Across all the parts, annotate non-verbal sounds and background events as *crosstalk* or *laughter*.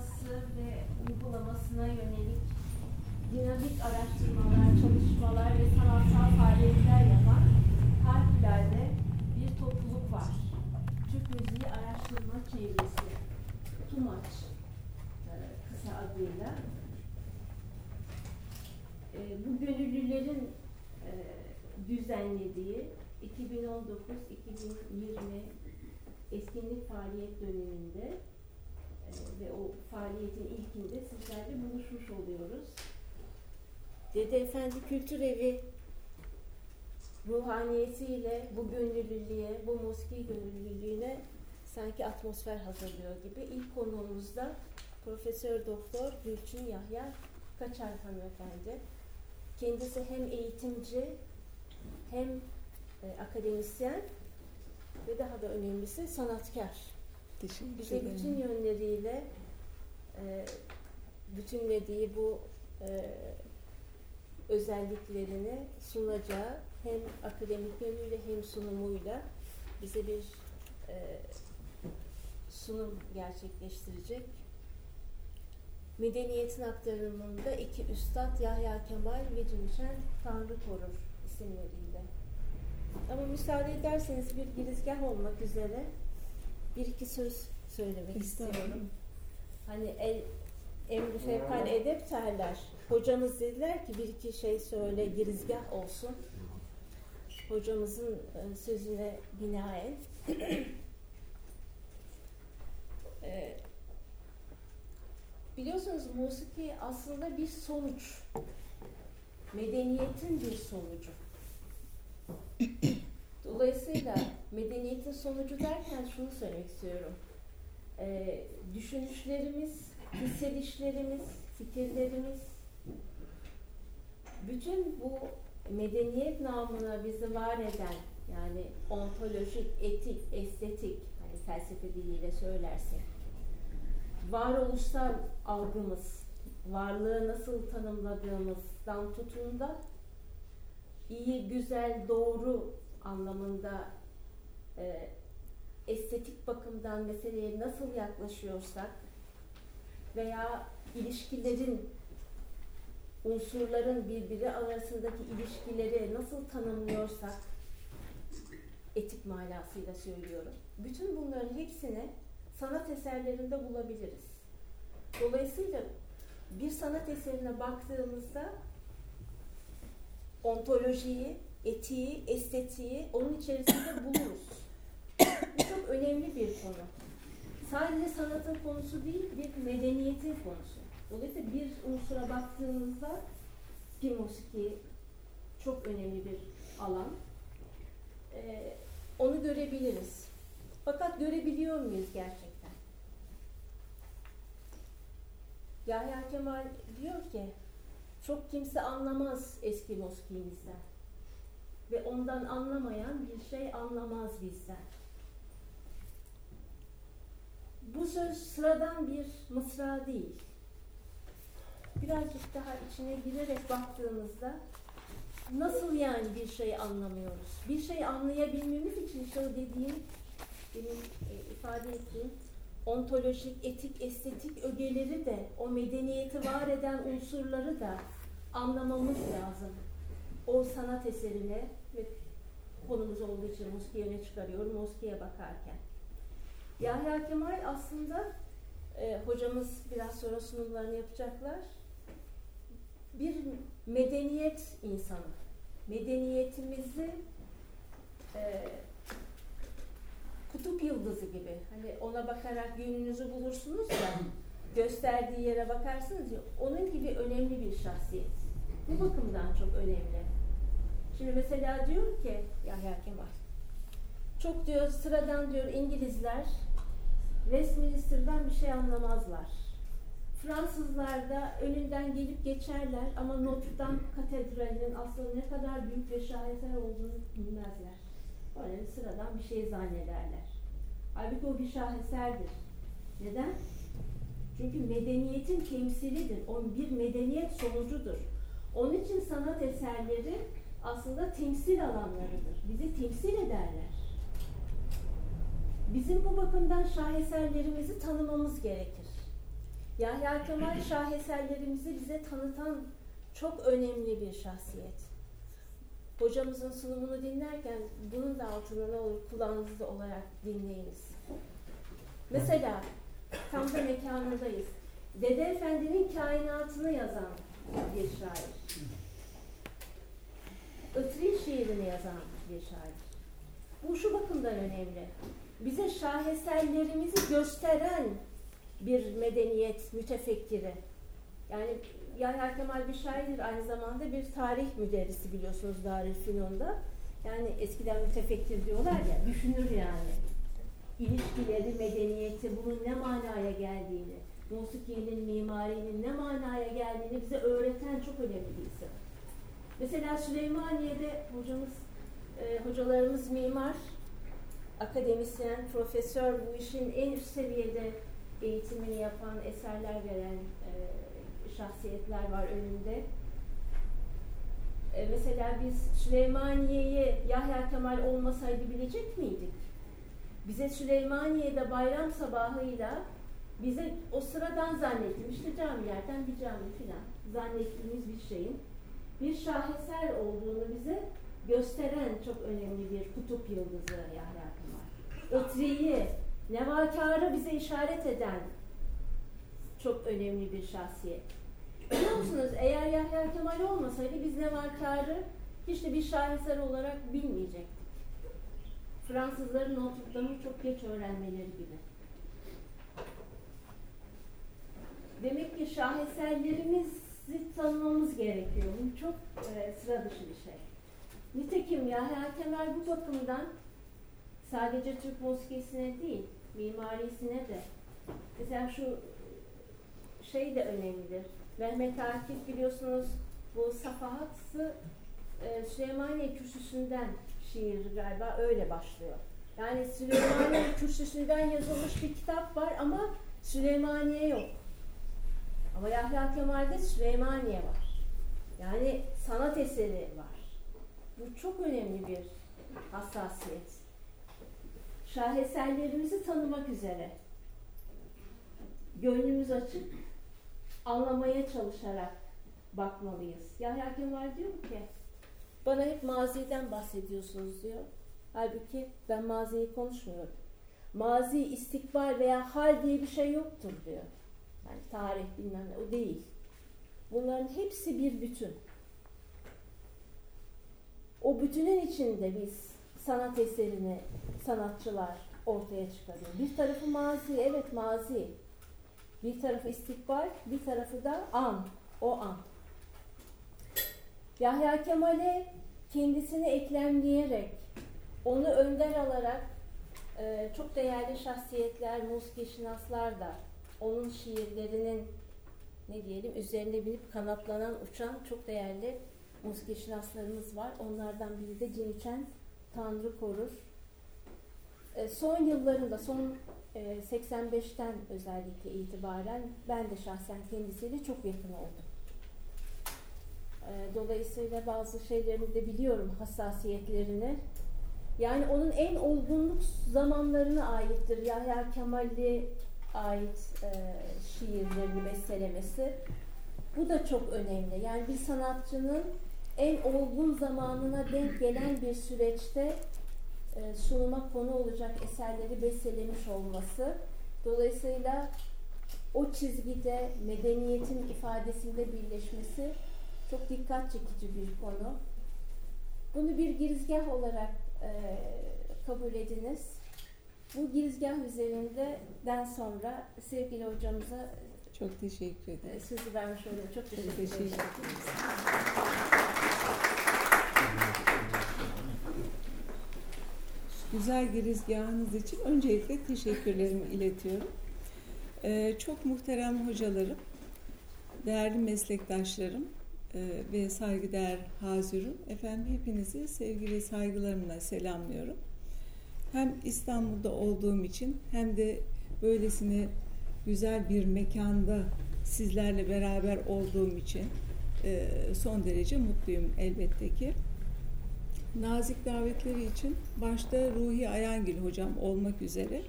araştırması ve uygulamasına yönelik dinamik araştırmalar, çalışmalar ve sanatsal faaliyetler yapan harikulade bir topluluk var. Türk Müziği Araştırma Çevresi, TUMAÇ e, kısa adıyla. E, bu gönüllülerin e, düzenlediği 2019-2020 etkinlik faaliyet döneminde ve o faaliyetin ilkinde sizlerle buluşmuş oluyoruz. Dede Efendi Kültür Evi ruhaniyetiyle bu gönüllülüğe, bu moski gönüllülüğüne sanki atmosfer hazırlıyor gibi. İlk konuğumuzda Profesör Doktor Gülçin Yahya Kaçar hanımefendi. Kendisi hem eğitimci hem e, akademisyen ve daha da önemlisi sanatkar. Teşekkür Bize ederim. bütün yönleriyle e, bütünlediği bu e, özelliklerini sunacağı hem akademik yönüyle hem sunumuyla bize bir e, sunum gerçekleştirecek. Medeniyetin aktarımında iki üstad Yahya Kemal ve Cümşen Tanrı Korur isimleriyle. Ama müsaade ederseniz bir girizgah olmak üzere bir iki söz söylemek istiyorum. Hani el, emri fevkal edep terler. Hocamız dediler ki bir iki şey söyle girizgah olsun. Hocamızın e, sözüne binaen *clears throat* e, biliyorsunuz musiki aslında bir sonuç. Medeniyetin bir sonucu. *clears throat* Dolayısıyla medeniyetin sonucu derken şunu söylemek istiyorum. Ee, düşünüşlerimiz, hissedişlerimiz, fikirlerimiz, bütün bu medeniyet namına bizi var eden yani ontolojik, etik, estetik, hani felsefe diliyle söylersek, varoluşsal algımız, varlığı nasıl tanımladığımızdan tutun da iyi, güzel, doğru anlamında e, estetik bakımdan meseleye nasıl yaklaşıyorsak veya ilişkilerin unsurların birbiri arasındaki ilişkileri nasıl tanımlıyorsak etik manasıyla söylüyorum. Bütün bunların hepsini sanat eserlerinde bulabiliriz. Dolayısıyla bir sanat eserine baktığımızda ontolojiyi, etiği, estetiği onun içerisinde buluruz. Bu çok önemli bir konu. Sadece sanatın konusu değil, bir medeniyetin konusu. Dolayısıyla bir unsura baktığımızda ki musiki çok önemli bir alan. Ee, onu görebiliriz. Fakat görebiliyor muyuz gerçekten? Yahya Kemal diyor ki çok kimse anlamaz eski muskimizden ve ondan anlamayan bir şey anlamaz bizden. Bu söz sıradan bir mısra değil. Birazcık daha içine girerek baktığımızda nasıl yani bir şey anlamıyoruz? Bir şey anlayabilmemiz için işte dediğim, benim e, ifade ettiğim ontolojik, etik, estetik ögeleri de, o medeniyeti var eden unsurları da anlamamız lazım. O sanat eserine konumuz olduğu için Muski'ye öne çıkarıyorum, Muski'ye bakarken. Yahya Kemal aslında e, hocamız biraz sonra sunumlarını yapacaklar. Bir medeniyet insanı. Medeniyetimizi e, kutup yıldızı gibi. Hani ona bakarak yönünüzü bulursunuz ya, *coughs* gösterdiği yere bakarsınız ya, onun gibi önemli bir şahsiyet. Bu bakımdan çok önemli. Şimdi mesela diyor ki Yahya Kemal, çok diyor sıradan diyor İngilizler Westminster'dan bir şey anlamazlar. Fransızlar da önünden gelip geçerler ama Notre Dame Katedrali'nin aslında ne kadar büyük ve şaheser olduğunu bilmezler. Böyle sıradan bir şey zannederler. Halbuki o bir şaheserdir. Neden? Çünkü medeniyetin temsilidir. O bir medeniyet sonucudur. Onun için sanat eserleri aslında temsil alanlarıdır. Bizi temsil ederler. Bizim bu bakımdan şaheserlerimizi tanımamız gerekir. Yahya Kemal *clears throat* şaheserlerimizi bize tanıtan çok önemli bir şahsiyet. Hocamızın sunumunu dinlerken bunun da altına ne olur kulağınızda olarak dinleyiniz. Mesela tam da mekanındayız. Dede Efendi'nin kainatını yazan bir şair. Itri şiirini yazan bir şair. Bu şu bakımdan önemli. Bize şaheserlerimizi gösteren bir medeniyet mütefekkiri. Yani Yahya Kemal bir şairdir, aynı zamanda bir tarih müderrisi biliyorsunuz Darülfünun'da. Yani eskiden mütefekkir diyorlar ya, düşünür yani. İlişkileri, medeniyeti, bunun ne manaya geldiğini, musikinin, mimarinin ne manaya geldiğini bize öğreten çok önemli bir isim. Mesela Süleymaniye'de hocamız, e, hocalarımız mimar, akademisyen, profesör, bu işin en üst seviyede eğitimini yapan, eserler veren e, şahsiyetler var önünde. E, mesela biz Süleymaniye'yi Yahya Kemal olmasaydı bilecek miydik? Bize Süleymaniye'de bayram sabahıyla bize o sıradan zannettiğimiz işte camilerden bir cami filan zannettiğimiz bir şeyin bir şaheser olduğunu bize gösteren çok önemli bir kutup yıldızı Yahya Kemal. Itri'yi, nevakarı bize işaret eden çok önemli bir şahsiyet. Biliyor musunuz eğer Yahya Kemal olmasaydı biz nevakarı hiç de bir şaheser olarak bilmeyecektik. Fransızların Notre çok geç öğrenmeleri gibi. Demek ki şaheserlerimizi tanımamız gerekiyor. Bu çok e, sıra dışı bir şey. Nitekim Yahya Kemal bu bakımdan sadece Türk musikisine değil, mimarisine de mesela şu şey de önemlidir. Mehmet Akif biliyorsunuz bu safahatsı e, Süleymaniye Kürsüsü'nden şiir galiba öyle başlıyor. Yani Süleymaniye Kürsüsü'nden yazılmış bir kitap var ama Süleymaniye yok. Ama Yahya Kemal'de Süleymaniye var. Yani sanat eseri var. Bu çok önemli bir hassasiyet. Şaheserlerimizi tanımak üzere gönlümüz açık, anlamaya çalışarak bakmalıyız. Yahya Kemal diyor ki, bana hep maziden bahsediyorsunuz diyor. Halbuki ben maziyi konuşmuyorum. Mazi, istikbal veya hal diye bir şey yoktur diyor. Yani tarih bilmem ne, o değil. Bunların hepsi bir bütün. O bütünün içinde biz sanat eserini sanatçılar ortaya çıkarıyor. Bir tarafı mazi, evet mazi. Bir tarafı istikbal, bir tarafı da an, o an. Yahya Kemal'e kendisini eklemleyerek, onu önder alarak e, çok değerli şahsiyetler, musiki da onun şiirlerinin ne diyelim üzerine binip kanatlanan, uçan çok değerli musiki var. Onlardan biri de Ciniçen Tanrı Korur. E, son yıllarında, son e, 85'ten özellikle itibaren ben de şahsen kendisiyle çok yakın oldum. E, dolayısıyla bazı şeylerini de biliyorum, hassasiyetlerini. Yani onun en olgunluk zamanlarına aittir. Yahya Kemal'i ait e, şiirlerini bestelemesi. Bu da çok önemli. Yani bir sanatçının en olgun zamanına denk gelen bir süreçte e, sunuma konu olacak eserleri bestelemiş olması. Dolayısıyla o çizgide medeniyetin ifadesinde birleşmesi çok dikkat çekici bir konu. Bunu bir girizgah olarak e, kabul ediniz. Bu girizgah üzerinden sonra sevgili hocamıza çok teşekkür ederim. E, sözü vermiş oluyorum. Çok teşekkür, çok teşekkür ederim. Güzel girizgahınız için öncelikle teşekkürlerimi iletiyorum. Ee, çok muhterem hocalarım, değerli meslektaşlarım e, ve saygıdeğer hazırım. Efendim hepinizi sevgili saygılarımla selamlıyorum. Hem İstanbul'da olduğum için hem de böylesine güzel bir mekanda sizlerle beraber olduğum için e, son derece mutluyum elbette ki. Nazik davetleri için başta Ruhi Ayangil hocam olmak üzere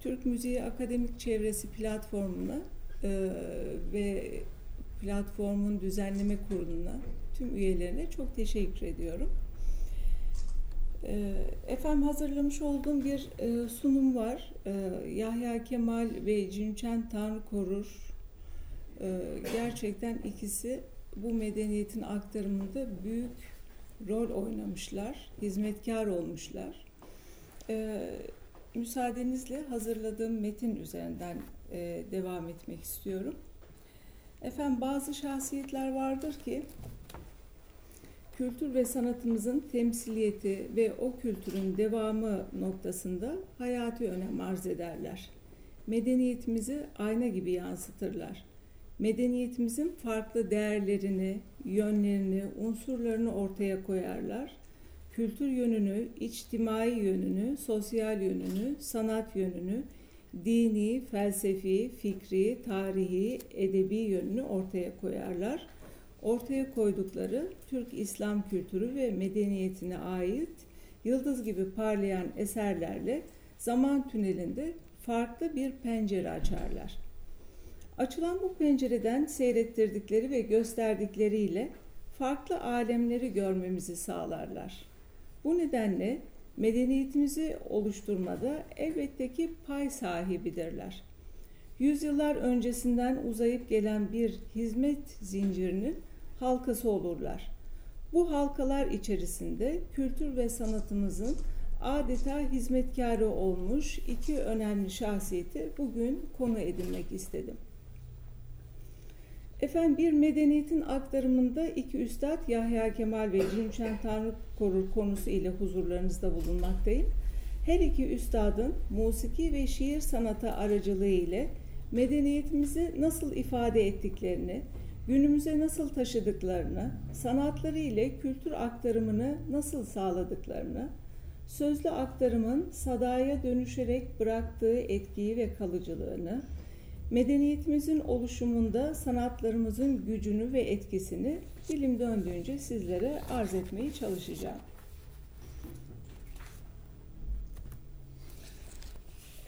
Türk Müziği Akademik Çevresi platformuna e, ve platformun düzenleme kuruluna, tüm üyelerine çok teşekkür ediyorum. E, efendim hazırlamış olduğum bir e, sunum var. E, Yahya Kemal ve Cinçen Tanrı Korur. E, gerçekten ikisi bu medeniyetin aktarımında büyük rol oynamışlar, hizmetkar olmuşlar. Müsaadenizle hazırladığım metin üzerinden e, devam etmek istiyorum. Efendim bazı şahsiyetler vardır ki kültür ve sanatımızın temsiliyeti ve o kültürün devamı noktasında hayati önem arz ederler. Medeniyetimizi ayna gibi yansıtırlar. Medeniyetimizin farklı değerlerini, yönlerini, unsurlarını ortaya koyarlar. Kültür yönünü, içtimai yönünü, sosyal yönünü, sanat yönünü, dini, felsefi, fikri, tarihi, edebi yönünü ortaya koyarlar. Ortaya koydukları Türk İslam kültürü ve medeniyetine ait yıldız gibi parlayan eserlerle zaman tünelinde farklı bir pencere açarlar. Açılan bu pencereden seyrettirdikleri ve gösterdikleriyle farklı alemleri görmemizi sağlarlar. Bu nedenle medeniyetimizi oluşturmada elbette ki pay sahibidirler. Yüzyıllar öncesinden uzayıp gelen bir hizmet zincirinin halkası olurlar. Bu halkalar içerisinde kültür ve sanatımızın adeta hizmetkarı olmuş iki önemli şahsiyeti bugün konu edinmek istedim. Efendim bir medeniyetin aktarımında iki üstad Yahya Kemal ve Cimşen Tanrı Korur konusu ile huzurlarınızda bulunmaktayım. Her iki üstadın musiki ve şiir sanatı aracılığı ile medeniyetimizi nasıl ifade ettiklerini, günümüze nasıl taşıdıklarını, sanatları ile kültür aktarımını nasıl sağladıklarını, sözlü aktarımın sadaya dönüşerek bıraktığı etkiyi ve kalıcılığını, medeniyetimizin oluşumunda sanatlarımızın gücünü ve etkisini dilim döndüğünce sizlere arz etmeye çalışacağım.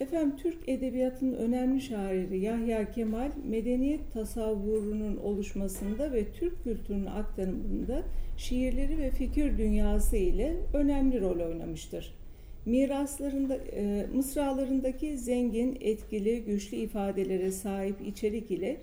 Efendim Türk edebiyatının önemli şairi Yahya Kemal medeniyet tasavvurunun oluşmasında ve Türk kültürünün aktarımında şiirleri ve fikir dünyası ile önemli rol oynamıştır. Miraslarında, e, mısralarındaki zengin, etkili, güçlü ifadelere sahip içerik ile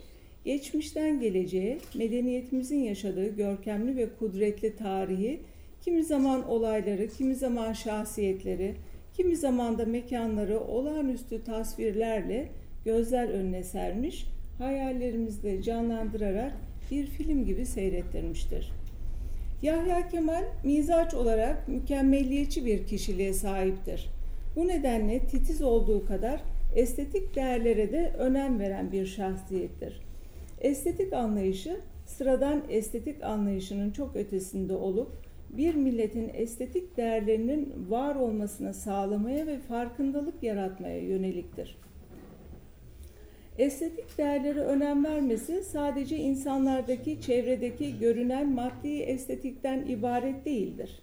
geçmişten geleceğe medeniyetimizin yaşadığı görkemli ve kudretli tarihi, kimi zaman olayları, kimi zaman şahsiyetleri, kimi zaman da mekanları olağanüstü tasvirlerle gözler önüne sermiş, hayallerimizde canlandırarak bir film gibi seyrettirmiştir. Yahya Kemal mizaç olarak mükemmelliyetçi bir kişiliğe sahiptir. Bu nedenle titiz olduğu kadar estetik değerlere de önem veren bir şahsiyettir. Estetik anlayışı sıradan estetik anlayışının çok ötesinde olup bir milletin estetik değerlerinin var olmasına sağlamaya ve farkındalık yaratmaya yöneliktir. Estetik değerlere önem vermesi sadece insanlardaki, çevredeki görünen maddi estetikten ibaret değildir.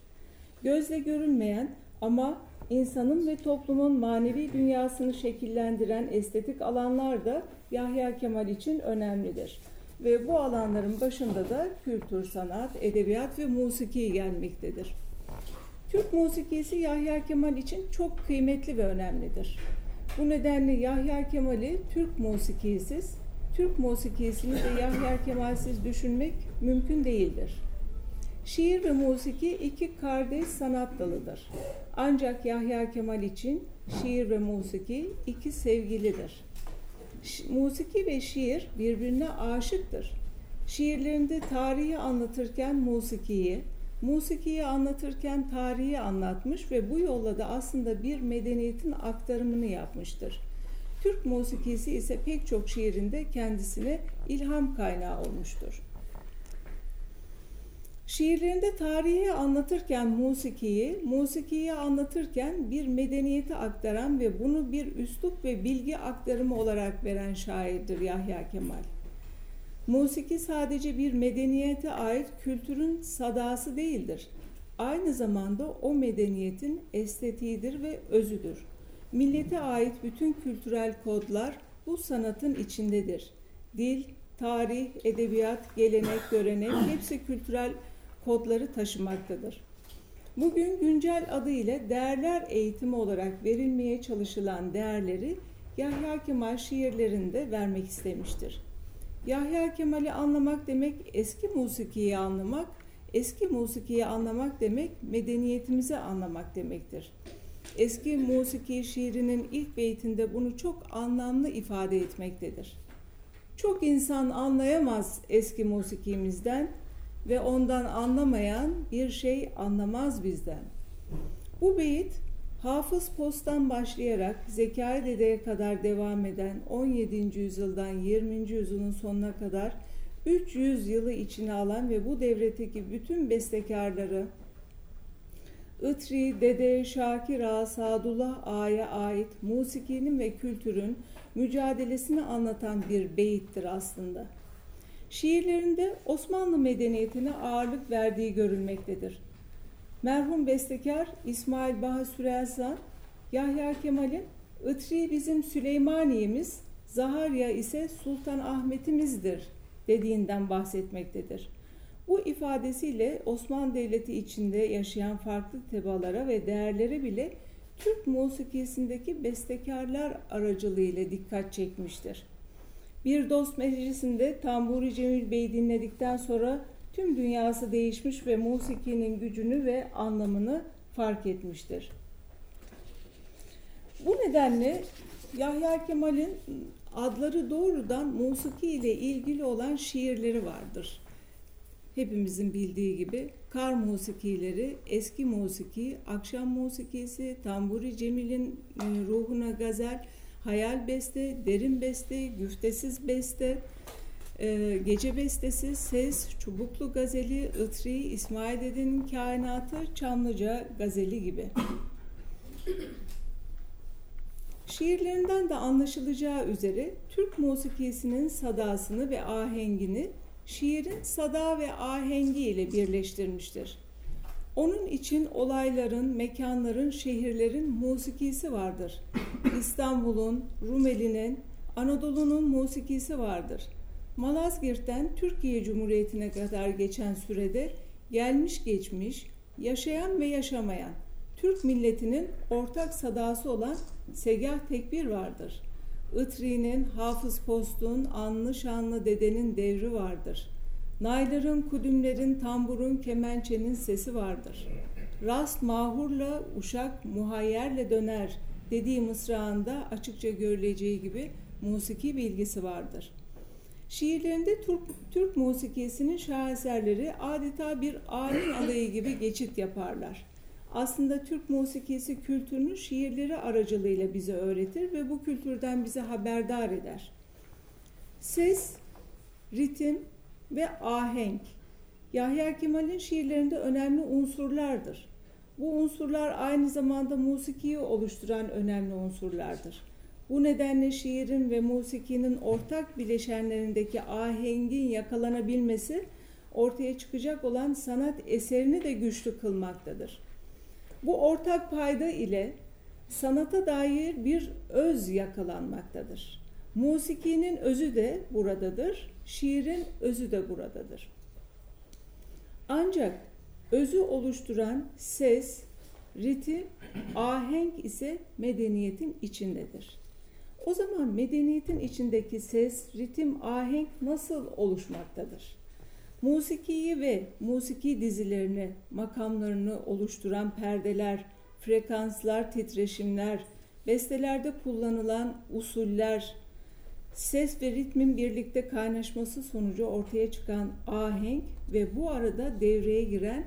Gözle görünmeyen ama insanın ve toplumun manevi dünyasını şekillendiren estetik alanlar da Yahya Kemal için önemlidir. Ve bu alanların başında da kültür, sanat, edebiyat ve musiki gelmektedir. Türk musikisi Yahya Kemal için çok kıymetli ve önemlidir. Bu nedenle Yahya Kemal'i Türk musikisiz, Türk musikisini de Yahya Kemal'siz düşünmek mümkün değildir. Şiir ve musiki iki kardeş sanat dalıdır. Ancak Yahya Kemal için şiir ve musiki iki sevgilidir. Musiki ve şiir birbirine aşıktır. Şiirlerinde tarihi anlatırken musikiyi, musikiyi anlatırken tarihi anlatmış ve bu yolla da aslında bir medeniyetin aktarımını yapmıştır. Türk musikisi ise pek çok şiirinde kendisine ilham kaynağı olmuştur. Şiirlerinde tarihi anlatırken musikiyi, musikiyi anlatırken bir medeniyeti aktaran ve bunu bir üslup ve bilgi aktarımı olarak veren şairdir Yahya Kemal. Musiki sadece bir medeniyete ait kültürün sadası değildir. Aynı zamanda o medeniyetin estetiğidir ve özüdür. Millete ait bütün kültürel kodlar bu sanatın içindedir. dil, tarih, edebiyat, gelenek, görenek hepsi kültürel kodları taşımaktadır. Bugün güncel adı ile değerler eğitimi olarak verilmeye çalışılan değerleri Yahya Kemal şiirlerinde vermek istemiştir. Yahya Kemal'i anlamak demek eski musikiyi anlamak, eski musikiyi anlamak demek medeniyetimizi anlamak demektir. Eski musiki şiirinin ilk beytinde bunu çok anlamlı ifade etmektedir. Çok insan anlayamaz eski musikimizden ve ondan anlamayan bir şey anlamaz bizden. Bu beyit Hafız Post'tan başlayarak Zekai Dede'ye kadar devam eden 17. yüzyıldan 20. yüzyılın sonuna kadar 300 yılı içine alan ve bu devretteki bütün bestekarları Itri, Dede, Şakir Ağa, Sadullah Ağa'ya ait musikinin ve kültürün mücadelesini anlatan bir beyittir aslında. Şiirlerinde Osmanlı medeniyetine ağırlık verdiği görülmektedir. Merhum bestekar İsmail Baha Sürelsan, Yahya Kemal'in Itri bizim Süleymaniyemiz, Zaharya ise Sultan Ahmet'imizdir dediğinden bahsetmektedir. Bu ifadesiyle Osmanlı Devleti içinde yaşayan farklı tebalara ve değerlere bile Türk musikisindeki bestekarlar aracılığıyla dikkat çekmiştir. Bir dost meclisinde Tamburi Cemil Bey'i dinledikten sonra tüm dünyası değişmiş ve musikinin gücünü ve anlamını fark etmiştir. Bu nedenle Yahya Kemal'in adları doğrudan musiki ile ilgili olan şiirleri vardır. Hepimizin bildiği gibi kar musikileri, eski musiki, akşam musikisi, tamburi Cemil'in e, ruhuna gazel, hayal beste, derin beste, güftesiz beste, e, gece bestesi, ses, çubuklu gazeli, ıtri, İsmail Dede'nin kainatı, Çamlıca gazeli gibi. Şiirlerinden de anlaşılacağı üzere Türk musikisinin sadasını ve ahengini şiirin sada ve ahengi ile birleştirmiştir. Onun için olayların, mekanların, şehirlerin musikisi vardır. İstanbul'un, Rumeli'nin, Anadolu'nun musikisi vardır. Malazgirt'ten Türkiye Cumhuriyeti'ne kadar geçen sürede gelmiş geçmiş, yaşayan ve yaşamayan Türk milletinin ortak sadası olan segah tekbir vardır. Itri'nin, Hafız Post'un, Anlı Şanlı Dede'nin devri vardır. Nayların, kudümlerin, tamburun, kemençenin sesi vardır. Rast mahurla, uşak muhayyerle döner dediği mısrağında açıkça görüleceği gibi musiki bilgisi vardır. Şiirlerinde Türk, Türk musikisinin şaheserleri adeta bir alim *coughs* alayı gibi geçit yaparlar aslında Türk musikisi kültürünü şiirleri aracılığıyla bize öğretir ve bu kültürden bize haberdar eder. Ses, ritim ve ahenk Yahya Kemal'in şiirlerinde önemli unsurlardır. Bu unsurlar aynı zamanda musikiyi oluşturan önemli unsurlardır. Bu nedenle şiirin ve musikinin ortak bileşenlerindeki ahengin yakalanabilmesi ortaya çıkacak olan sanat eserini de güçlü kılmaktadır. Bu ortak payda ile sanata dair bir öz yakalanmaktadır. Musikinin özü de buradadır, şiirin özü de buradadır. Ancak özü oluşturan ses, ritim, ahenk ise medeniyetin içindedir. O zaman medeniyetin içindeki ses, ritim, ahenk nasıl oluşmaktadır? Musikiyi ve musiki dizilerini, makamlarını oluşturan perdeler, frekanslar, titreşimler, bestelerde kullanılan usuller, ses ve ritmin birlikte kaynaşması sonucu ortaya çıkan ahenk ve bu arada devreye giren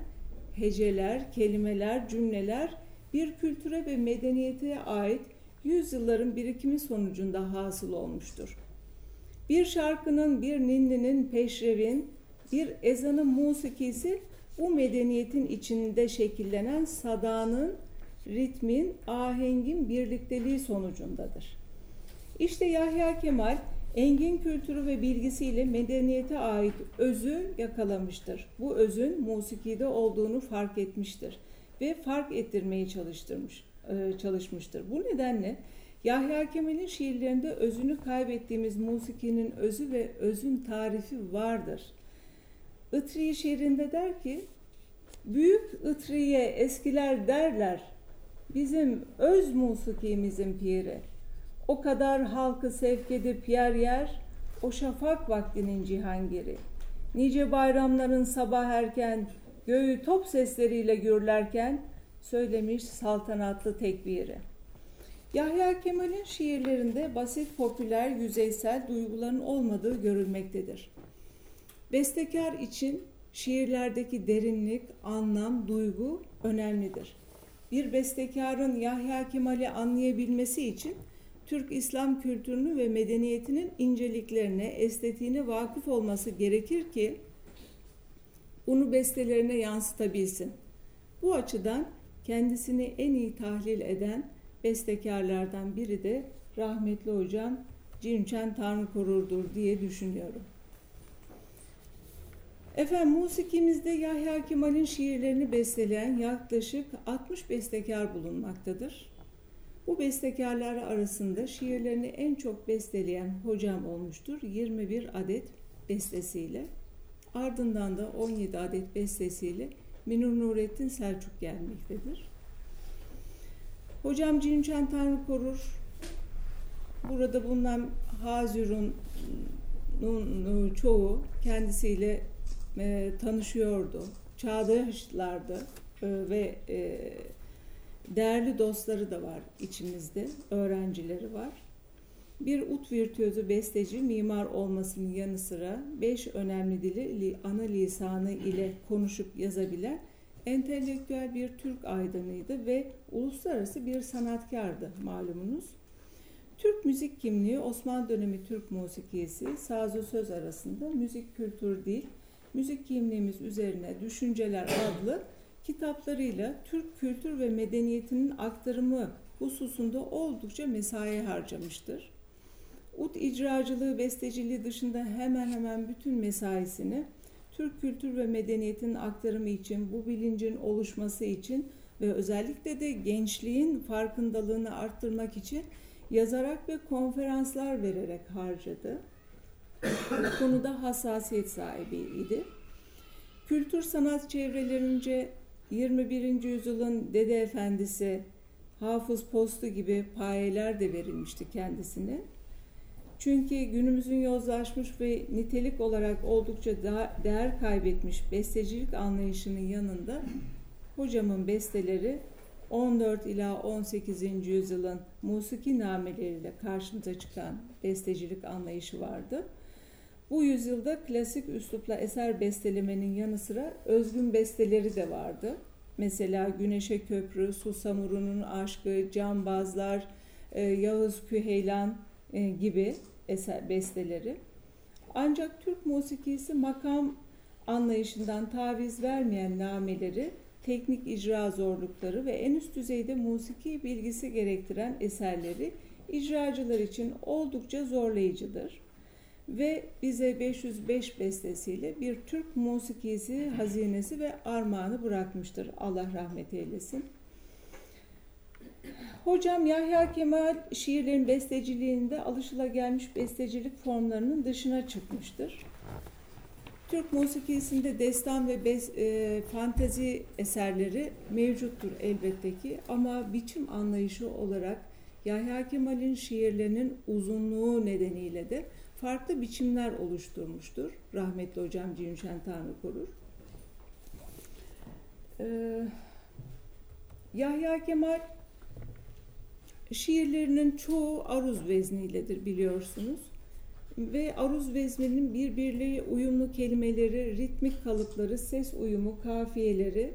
heceler, kelimeler, cümleler bir kültüre ve medeniyete ait yüzyılların birikimi sonucunda hasıl olmuştur. Bir şarkının, bir ninninin, peşrevin, bir ezanın musikisi bu medeniyetin içinde şekillenen sadanın, ritmin, ahengin birlikteliği sonucundadır. İşte Yahya Kemal engin kültürü ve bilgisiyle medeniyete ait özü yakalamıştır. Bu özün musikide olduğunu fark etmiştir ve fark ettirmeye çalıştırmış, e, çalışmıştır. Bu nedenle Yahya Kemal'in şiirlerinde özünü kaybettiğimiz musikinin özü ve özün tarifi vardır. Itriye şiirinde der ki, Büyük Itriye eskiler derler, bizim öz musikimizin piri. O kadar halkı sevk edip yer yer, o şafak vaktinin cihangiri. Nice bayramların sabah erken, göğü top sesleriyle gürlerken, söylemiş saltanatlı tekbiri. Yahya Kemal'in şiirlerinde basit, popüler, yüzeysel duyguların olmadığı görülmektedir. Bestekar için şiirlerdeki derinlik, anlam, duygu önemlidir. Bir bestekarın Yahya Kemal'i anlayabilmesi için Türk İslam kültürünü ve medeniyetinin inceliklerine, estetiğine vakıf olması gerekir ki bunu bestelerine yansıtabilsin. Bu açıdan kendisini en iyi tahlil eden bestekarlardan biri de rahmetli hocam Cinçen Tanrı korurdur diye düşünüyorum. Efendim musikimizde Yahya Kemal'in şiirlerini besteleyen yaklaşık 60 bestekar bulunmaktadır. Bu bestekarlar arasında şiirlerini en çok besteleyen hocam olmuştur 21 adet bestesiyle. Ardından da 17 adet bestesiyle Minur Nurettin Selçuk gelmektedir. Hocam Cinçen Tanrı korur. Burada bulunan Hazirun'un çoğu kendisiyle e, tanışıyordu. Çağdaşlardı e, ve e, değerli dostları da var içimizde, öğrencileri var. Bir ut virtüözü besteci, mimar olmasının yanı sıra beş önemli dili ana lisanı ile konuşup yazabilen entelektüel bir Türk aydınıydı ve uluslararası bir sanatkardı malumunuz. Türk müzik kimliği Osmanlı dönemi Türk musikisi sazı söz arasında müzik kültür değil, müzik kimliğimiz üzerine düşünceler adlı kitaplarıyla Türk kültür ve medeniyetinin aktarımı hususunda oldukça mesai harcamıştır. Ut icracılığı, besteciliği dışında hemen hemen bütün mesaisini Türk kültür ve medeniyetinin aktarımı için, bu bilincin oluşması için ve özellikle de gençliğin farkındalığını arttırmak için yazarak ve konferanslar vererek harcadı. Bu konuda hassasiyet sahibiydi. Kültür sanat çevrelerince 21. yüzyılın dede efendisi Hafız Postu gibi payeler de verilmişti kendisine. Çünkü günümüzün yozlaşmış ve nitelik olarak oldukça değer kaybetmiş bestecilik anlayışının yanında hocamın besteleri 14 ila 18. yüzyılın musiki nameleriyle karşımıza çıkan bestecilik anlayışı vardı. Bu yüzyılda klasik üslupla eser bestelemenin yanı sıra özgün besteleri de vardı. Mesela Güneşe Köprü, Susamurun'un Aşkı, Cambazlar, e, Yağız Küheylan e, gibi eser besteleri. Ancak Türk musikisi makam anlayışından taviz vermeyen nameleri, teknik icra zorlukları ve en üst düzeyde musiki bilgisi gerektiren eserleri icracılar için oldukça zorlayıcıdır ve bize 505 bestesiyle bir Türk musikisi hazinesi ve armağanı bırakmıştır. Allah rahmet eylesin. Hocam Yahya Kemal şiirlerin besteciliğinde alışılagelmiş bestecilik formlarının dışına çıkmıştır. Türk musikisinde destan ve bes, e, fantezi eserleri mevcuttur elbette ki ama biçim anlayışı olarak Yahya Kemal'in şiirlerinin uzunluğu nedeniyle de farklı biçimler oluşturmuştur. Rahmetli hocam Cünşen Tanrı korur. Ee, Yahya Kemal şiirlerinin çoğu aruz vezniyledir biliyorsunuz. Ve aruz vezninin birbirliği uyumlu kelimeleri, ritmik kalıpları, ses uyumu, kafiyeleri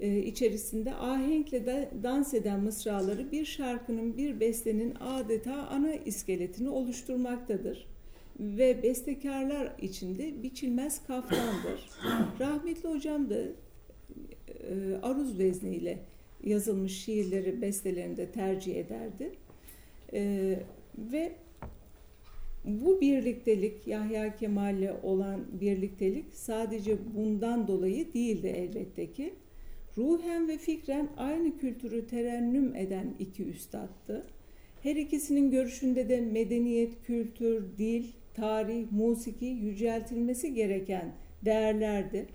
e, içerisinde ahenkle de dans eden mısraları bir şarkının, bir bestenin adeta ana iskeletini oluşturmaktadır. Ve bestekarlar içinde biçilmez kaftandır. *coughs* Rahmetli hocam da e, aruz vezniyle yazılmış şiirleri bestelerinde tercih ederdi. E, ve bu birliktelik Yahya Kemal'le olan birliktelik sadece bundan dolayı değildi elbette ki. Ruhen ve fikren aynı kültürü terennüm eden iki üstattı. Her ikisinin görüşünde de medeniyet, kültür, dil, tarih, musiki yüceltilmesi gereken değerlerdir.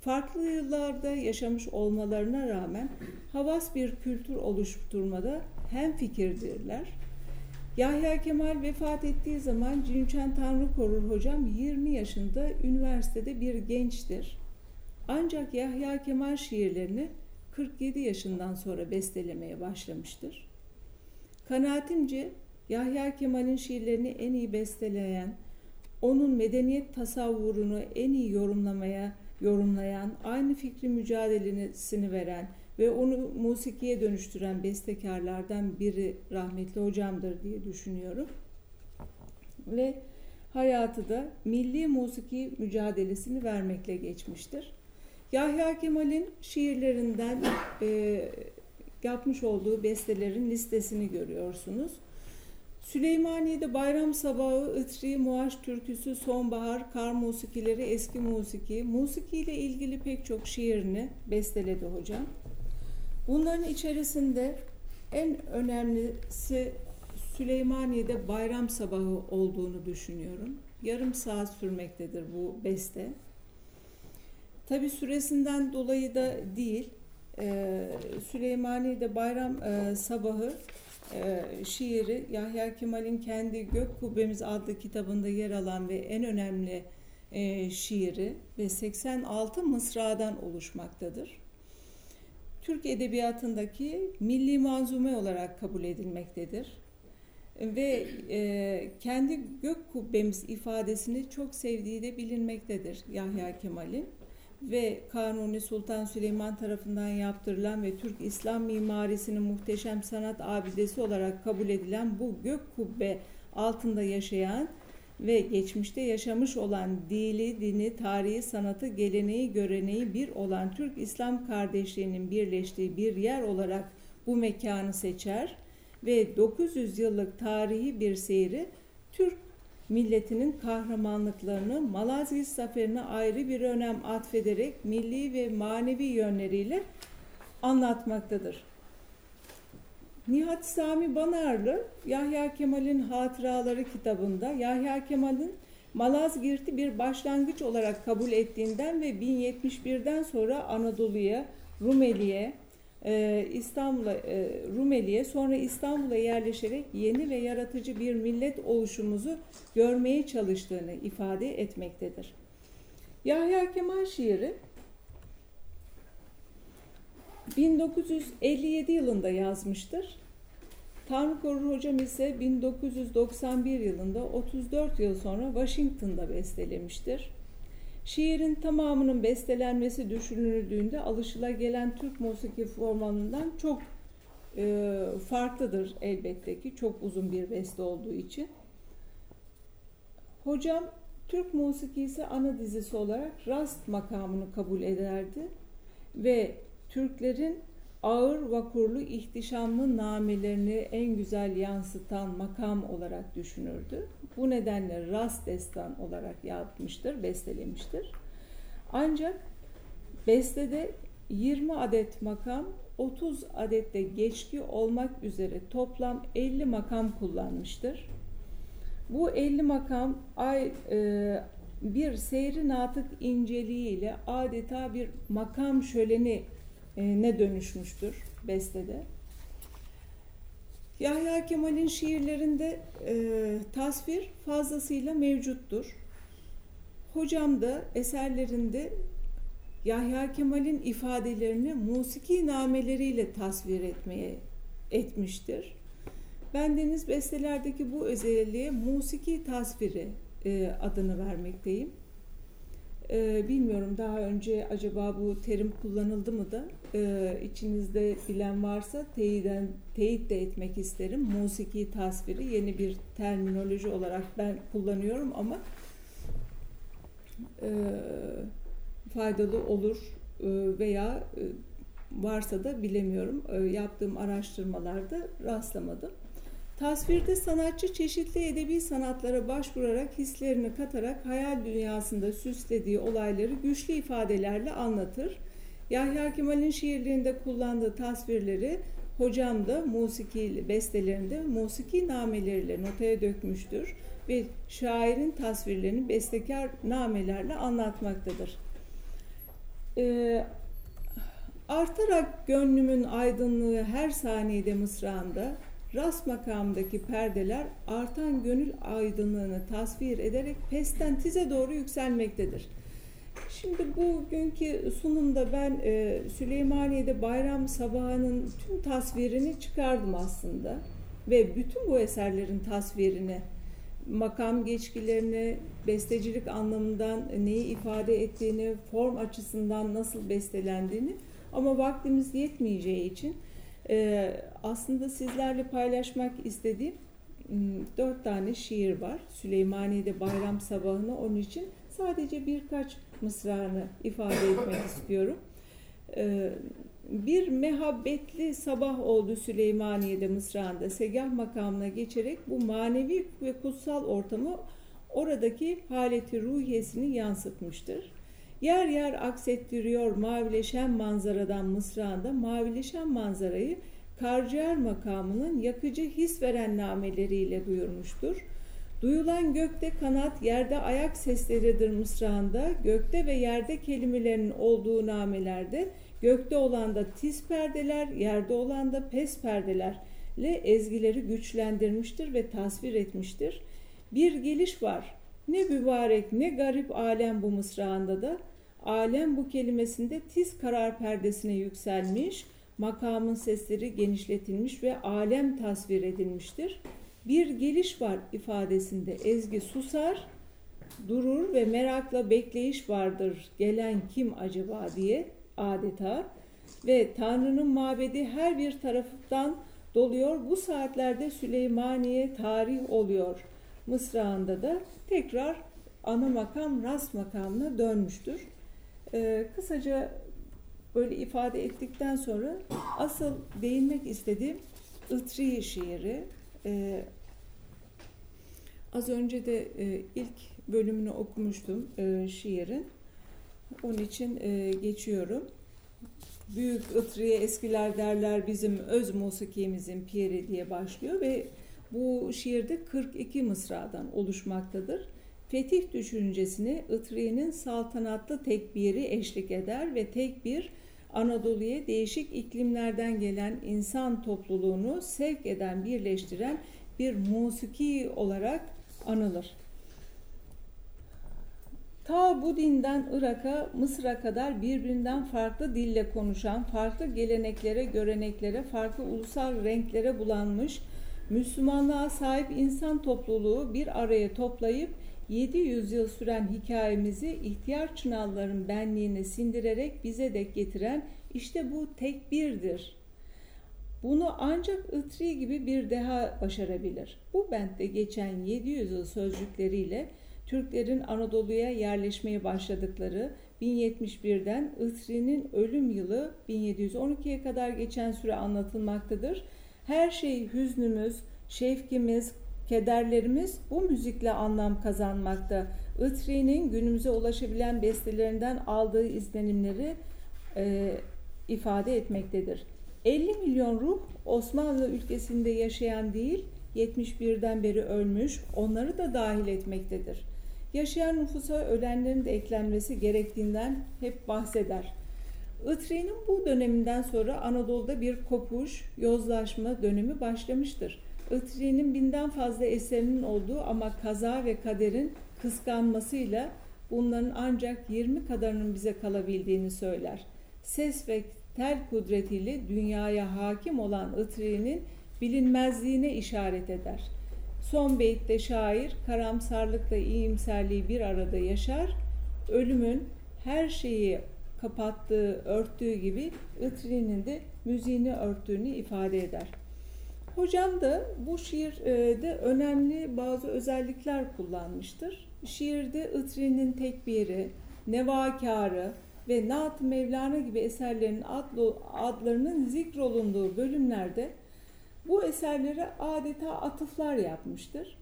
Farklı yıllarda yaşamış olmalarına rağmen havas bir kültür oluşturmada hem fikirdirler. Yahya Kemal vefat ettiği zaman Cinçen Tanrı Korur hocam 20 yaşında üniversitede bir gençtir. Ancak Yahya Kemal şiirlerini 47 yaşından sonra bestelemeye başlamıştır. Kanaatimce Yahya Kemal'in şiirlerini en iyi besteleyen, onun medeniyet tasavvurunu en iyi yorumlamaya yorumlayan, aynı fikri mücadelesini veren ve onu musikiye dönüştüren bestekarlardan biri rahmetli hocamdır diye düşünüyorum. Ve hayatı da milli musiki mücadelesini vermekle geçmiştir. Yahya Kemal'in şiirlerinden e, yapmış olduğu bestelerin listesini görüyorsunuz. Süleymaniye'de bayram sabahı, ıtri, muaş türküsü, sonbahar, kar musikileri, eski musiki, musiki ile ilgili pek çok şiirini besteledi hocam. Bunların içerisinde en önemlisi Süleymaniye'de bayram sabahı olduğunu düşünüyorum. Yarım saat sürmektedir bu beste. Tabi süresinden dolayı da değil, e, Süleymaniye'de bayram e, sabahı e, şiiri Yahya Kemal'in kendi Gök Kubbemiz adlı kitabında yer alan ve en önemli e, şiiri ve 86 mısradan oluşmaktadır. Türk edebiyatındaki milli manzume olarak kabul edilmektedir. Ve e, kendi gök kubbemiz ifadesini çok sevdiği de bilinmektedir Yahya Kemal'in ve Kanuni Sultan Süleyman tarafından yaptırılan ve Türk İslam mimarisinin muhteşem sanat abidesi olarak kabul edilen bu gök kubbe altında yaşayan ve geçmişte yaşamış olan dili, dini, tarihi, sanatı, geleneği, göreneği bir olan Türk İslam kardeşliğinin birleştiği bir yer olarak bu mekanı seçer ve 900 yıllık tarihi bir seyri Türk milletinin kahramanlıklarını Malazgirt zaferine ayrı bir önem atfederek milli ve manevi yönleriyle anlatmaktadır. Nihat Sami Banarlı Yahya Kemal'in Hatıraları kitabında Yahya Kemal'in Malazgirt'i bir başlangıç olarak kabul ettiğinden ve 1071'den sonra Anadolu'ya, Rumeli'ye, e, İstanbul'a, Rumeli'ye sonra İstanbul'a yerleşerek yeni ve yaratıcı bir millet oluşumuzu görmeye çalıştığını ifade etmektedir. Yahya Kemal şiiri 1957 yılında yazmıştır. Tanrı Korur Hocam ise 1991 yılında 34 yıl sonra Washington'da bestelemiştir. Şiirin tamamının bestelenmesi düşünüldüğünde alışılagelen Türk musiki formanından çok e, farklıdır elbette ki çok uzun bir beste olduğu için. Hocam Türk musikisi ana dizisi olarak rast makamını kabul ederdi ve Türklerin ağır vakurlu ihtişamlı namelerini en güzel yansıtan makam olarak düşünürdü. Bu nedenle rast destan olarak yapmıştır, bestelemiştir. Ancak bestede 20 adet makam, 30 adette geçki olmak üzere toplam 50 makam kullanmıştır. Bu 50 makam ay, e, bir seyri natık inceliğiyle adeta bir makam şöleni ne dönüşmüştür bestede. Yahya Kemal'in şiirlerinde e, tasvir fazlasıyla mevcuttur. Hocam da eserlerinde Yahya Kemal'in ifadelerini musiki nameleriyle tasvir etmeye etmiştir. Ben Deniz bestelerdeki bu özelliğe musiki tasviri e, adını vermekteyim. E, bilmiyorum daha önce acaba bu terim kullanıldı mı da e, içinizde bilen varsa teyiden, teyit de etmek isterim. Musiki tasviri yeni bir terminoloji olarak ben kullanıyorum ama e, faydalı olur e, veya e, varsa da bilemiyorum. E, yaptığım araştırmalarda rastlamadım. Tasvirde sanatçı çeşitli edebi sanatlara başvurarak hislerini katarak hayal dünyasında süslediği olayları güçlü ifadelerle anlatır. Yahya Kemal'in şiirlerinde kullandığı tasvirleri hocam da musiki bestelerinde musiki nameleriyle notaya dökmüştür ve şairin tasvirlerini bestekar namelerle anlatmaktadır. Ee, artarak gönlümün aydınlığı her saniyede mısrağında rast makamdaki perdeler artan gönül aydınlığını tasvir ederek pesten tize doğru yükselmektedir. Şimdi bugünkü sunumda ben e, Süleymaniye'de bayram sabahının tüm tasvirini çıkardım aslında. Ve bütün bu eserlerin tasvirini, makam geçkilerini, bestecilik anlamından neyi ifade ettiğini, form açısından nasıl bestelendiğini ama vaktimiz yetmeyeceği için e, aslında sizlerle paylaşmak istediğim dört tane şiir var. Süleymaniye'de bayram sabahını onun için sadece birkaç mısrağını ifade etmek *coughs* istiyorum. Bir mehabbetli sabah oldu Süleymaniye'de mısrağında segah makamına geçerek bu manevi ve kutsal ortamı oradaki haleti ruhiyesini yansıtmıştır. Yer yer aksettiriyor mavileşen manzaradan mısrağında mavileşen manzarayı Karciğer makamının yakıcı his veren nameleriyle duyurmuştur. Duyulan gökte kanat, yerde ayak sesleridir mısrağında, gökte ve yerde kelimelerinin olduğu namelerde, gökte olan da tiz perdeler, yerde olan da pes perdelerle ezgileri güçlendirmiştir ve tasvir etmiştir. Bir geliş var. Ne mübarek ne garip alem bu mısrağında da. Alem bu kelimesinde tiz karar perdesine yükselmiş, makamın sesleri genişletilmiş ve alem tasvir edilmiştir bir geliş var ifadesinde Ezgi susar, durur ve merakla bekleyiş vardır. Gelen kim acaba diye adeta ve Tanrı'nın mabedi her bir tarafından doluyor. Bu saatlerde Süleymaniye tarih oluyor. Mısrağında da tekrar ana makam rast makamına dönmüştür. Ee, kısaca böyle ifade ettikten sonra asıl değinmek istediğim Itri şiiri. Ee, az önce de e, ilk bölümünü okumuştum e, şiirin. Onun için e, geçiyorum. Büyük Itriye eskiler derler bizim öz musikimizin piyeri diye başlıyor ve bu şiirde 42 mısradan oluşmaktadır. Fetih düşüncesini Itriye'nin saltanatlı tekbiri eşlik eder ve tekbir Anadolu'ya değişik iklimlerden gelen insan topluluğunu sevk eden, birleştiren bir musiki olarak anılır. Ta bu dinden Irak'a, Mısır'a kadar birbirinden farklı dille konuşan, farklı geleneklere, göreneklere, farklı ulusal renklere bulanmış, Müslümanlığa sahip insan topluluğu bir araya toplayıp 700 yıl süren hikayemizi ihtiyar çınarların benliğine sindirerek bize dek getiren işte bu tekbirdir. Bunu ancak Itri gibi bir deha başarabilir. Bu bentte geçen 700 yıl sözcükleriyle Türklerin Anadolu'ya yerleşmeye başladıkları 1071'den Itri'nin ölüm yılı 1712'ye kadar geçen süre anlatılmaktadır. Her şey hüznümüz, şevkimiz, Kederlerimiz bu müzikle anlam kazanmakta. Itri'nin günümüze ulaşabilen bestelerinden aldığı izlenimleri e, ifade etmektedir. 50 milyon ruh Osmanlı ülkesinde yaşayan değil, 71'den beri ölmüş, onları da dahil etmektedir. Yaşayan nüfusa ölenlerin de eklenmesi gerektiğinden hep bahseder. Itri'nin bu döneminden sonra Anadolu'da bir kopuş, yozlaşma dönemi başlamıştır. Itri'nin binden fazla eserinin olduğu ama kaza ve kaderin kıskanmasıyla bunların ancak 20 kadarının bize kalabildiğini söyler. Ses ve tel kudretiyle dünyaya hakim olan Itri'nin bilinmezliğine işaret eder. Son beytte şair karamsarlıkla iyimserliği bir arada yaşar, ölümün her şeyi kapattığı, örttüğü gibi Itri'nin de müziğini örttüğünü ifade eder.'' Hocam da bu şiirde önemli bazı özellikler kullanmıştır. Şiirde Itri'nin tekbiri, Nevakarı ve Naat Mevlana gibi eserlerin adlı, adlarının zikrolunduğu bölümlerde bu eserlere adeta atıflar yapmıştır.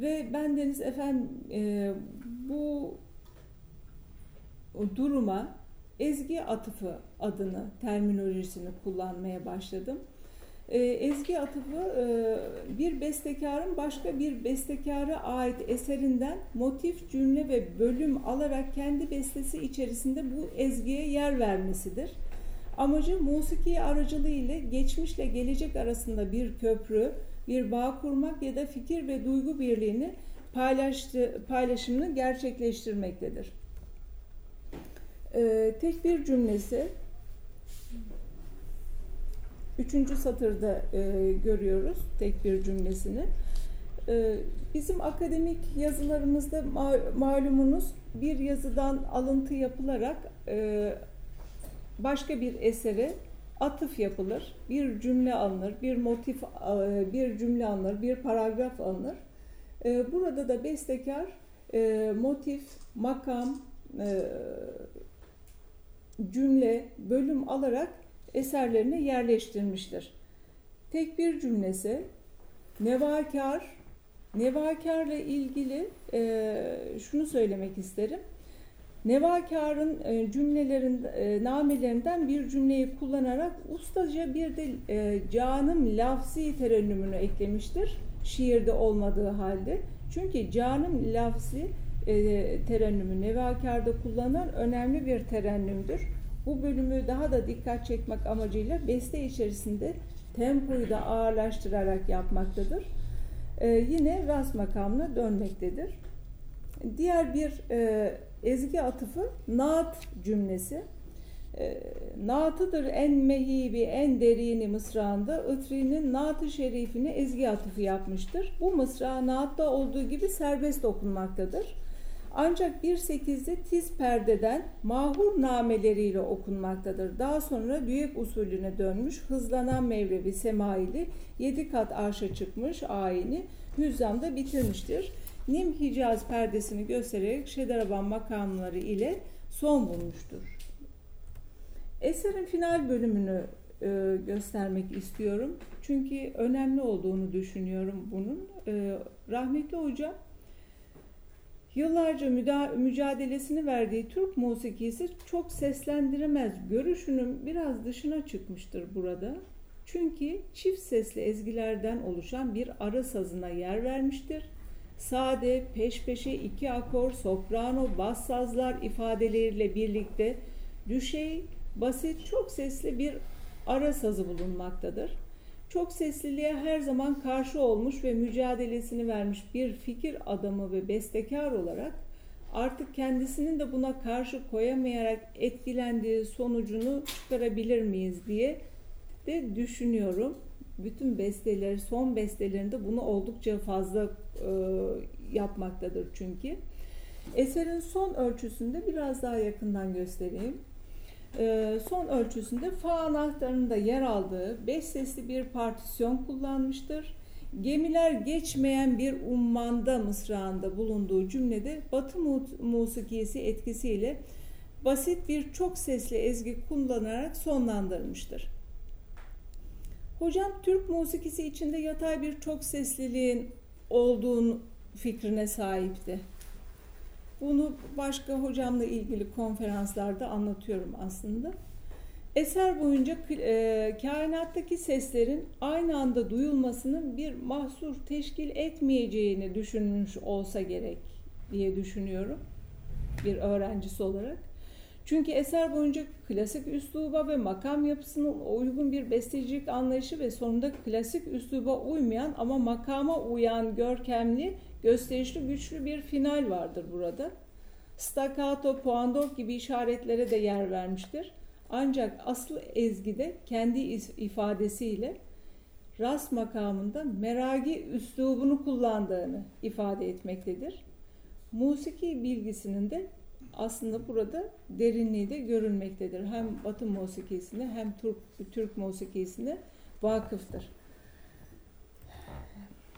Ve ben Deniz efendim e, bu duruma ezgi atıfı adını, terminolojisini kullanmaya başladım. E, ezgi atıfı e, bir bestekarın başka bir bestekara ait eserinden motif, cümle ve bölüm alarak kendi bestesi içerisinde bu ezgiye yer vermesidir. Amacı musiki aracılığı ile geçmişle gelecek arasında bir köprü, bir bağ kurmak ya da fikir ve duygu birliğini paylaştı, paylaşımını gerçekleştirmektedir. Ee, tek bir cümlesi üçüncü satırda e, görüyoruz tek bir cümlesini. E, bizim akademik yazılarımızda ma malumunuz bir yazıdan alıntı yapılarak e, başka bir esere atıf yapılır, bir cümle alınır, bir motif, e, bir cümle alınır, bir paragraf alınır. E, burada da bestekar e, motif, makam, cümle, bölüm alarak eserlerine yerleştirmiştir. Tek bir cümlesi nevakar, nevakarla ilgili şunu söylemek isterim. Nevakar'ın e, cümlelerin e, namelerinden bir cümleyi kullanarak ustaca bir de e, canım lafzi terennümünü eklemiştir. Şiirde olmadığı halde. Çünkü canım lafzi e, terennümü Nevakar'da kullanılan önemli bir terennümdür. Bu bölümü daha da dikkat çekmek amacıyla beste içerisinde tempoyu da ağırlaştırarak yapmaktadır. E, yine ras makamına dönmektedir. Diğer bir e, ezgi atıfı naat cümlesi. E, naatıdır en mehibi, en derini mısrağında Itri'nin naat-ı şerifini ezgi atıfı yapmıştır. Bu mısra naatta olduğu gibi serbest okunmaktadır. Ancak bir sekizde tiz perdeden mahur nameleriyle okunmaktadır. Daha sonra düyek usulüne dönmüş hızlanan mevlevi semaili yedi kat arşa çıkmış ayini hüzzamda bitirmiştir. Nim Hicaz perdesini göstererek Şedaraban makamları ile son bulmuştur. Eserin final bölümünü e, göstermek istiyorum. Çünkü önemli olduğunu düşünüyorum bunun. E, rahmetli hoca yıllarca mücadelesini verdiği Türk musikisi çok seslendiremez görüşünün biraz dışına çıkmıştır burada. Çünkü çift sesli ezgilerden oluşan bir ara sazına yer vermiştir sade, peş peşe iki akor, soprano, bas sazlar ifadeleriyle birlikte düşey, basit, çok sesli bir ara sazı bulunmaktadır. Çok sesliliğe her zaman karşı olmuş ve mücadelesini vermiş bir fikir adamı ve bestekar olarak artık kendisinin de buna karşı koyamayarak etkilendiği sonucunu çıkarabilir miyiz diye de düşünüyorum bütün besteleri, son bestelerinde bunu oldukça fazla e, yapmaktadır çünkü. Eserin son ölçüsünde biraz daha yakından göstereyim. E, son ölçüsünde fa anahtarında yer aldığı beş sesli bir partisyon kullanmıştır. Gemiler geçmeyen bir ummanda mısrağında bulunduğu cümlede Batı musikisi etkisiyle basit bir çok sesli ezgi kullanarak sonlandırmıştır. Hocam Türk musikisi içinde yatay bir çok sesliliğin olduğun fikrine sahipti. Bunu başka hocamla ilgili konferanslarda anlatıyorum aslında. Eser boyunca e, kainattaki seslerin aynı anda duyulmasının bir mahsur teşkil etmeyeceğini düşünmüş olsa gerek diye düşünüyorum bir öğrencisi olarak. Çünkü eser boyunca klasik üsluba ve makam yapısına uygun bir bestecilik anlayışı ve sonunda klasik üsluba uymayan ama makama uyan görkemli, gösterişli, güçlü bir final vardır burada. Staccato, puandor gibi işaretlere de yer vermiştir. Ancak asıl ezgide kendi ifadesiyle ras makamında meragi üslubunu kullandığını ifade etmektedir. Musiki bilgisinin de aslında burada derinliği de görülmektedir. Hem Batı musikisine hem Türk, Türk musikisine vakıftır.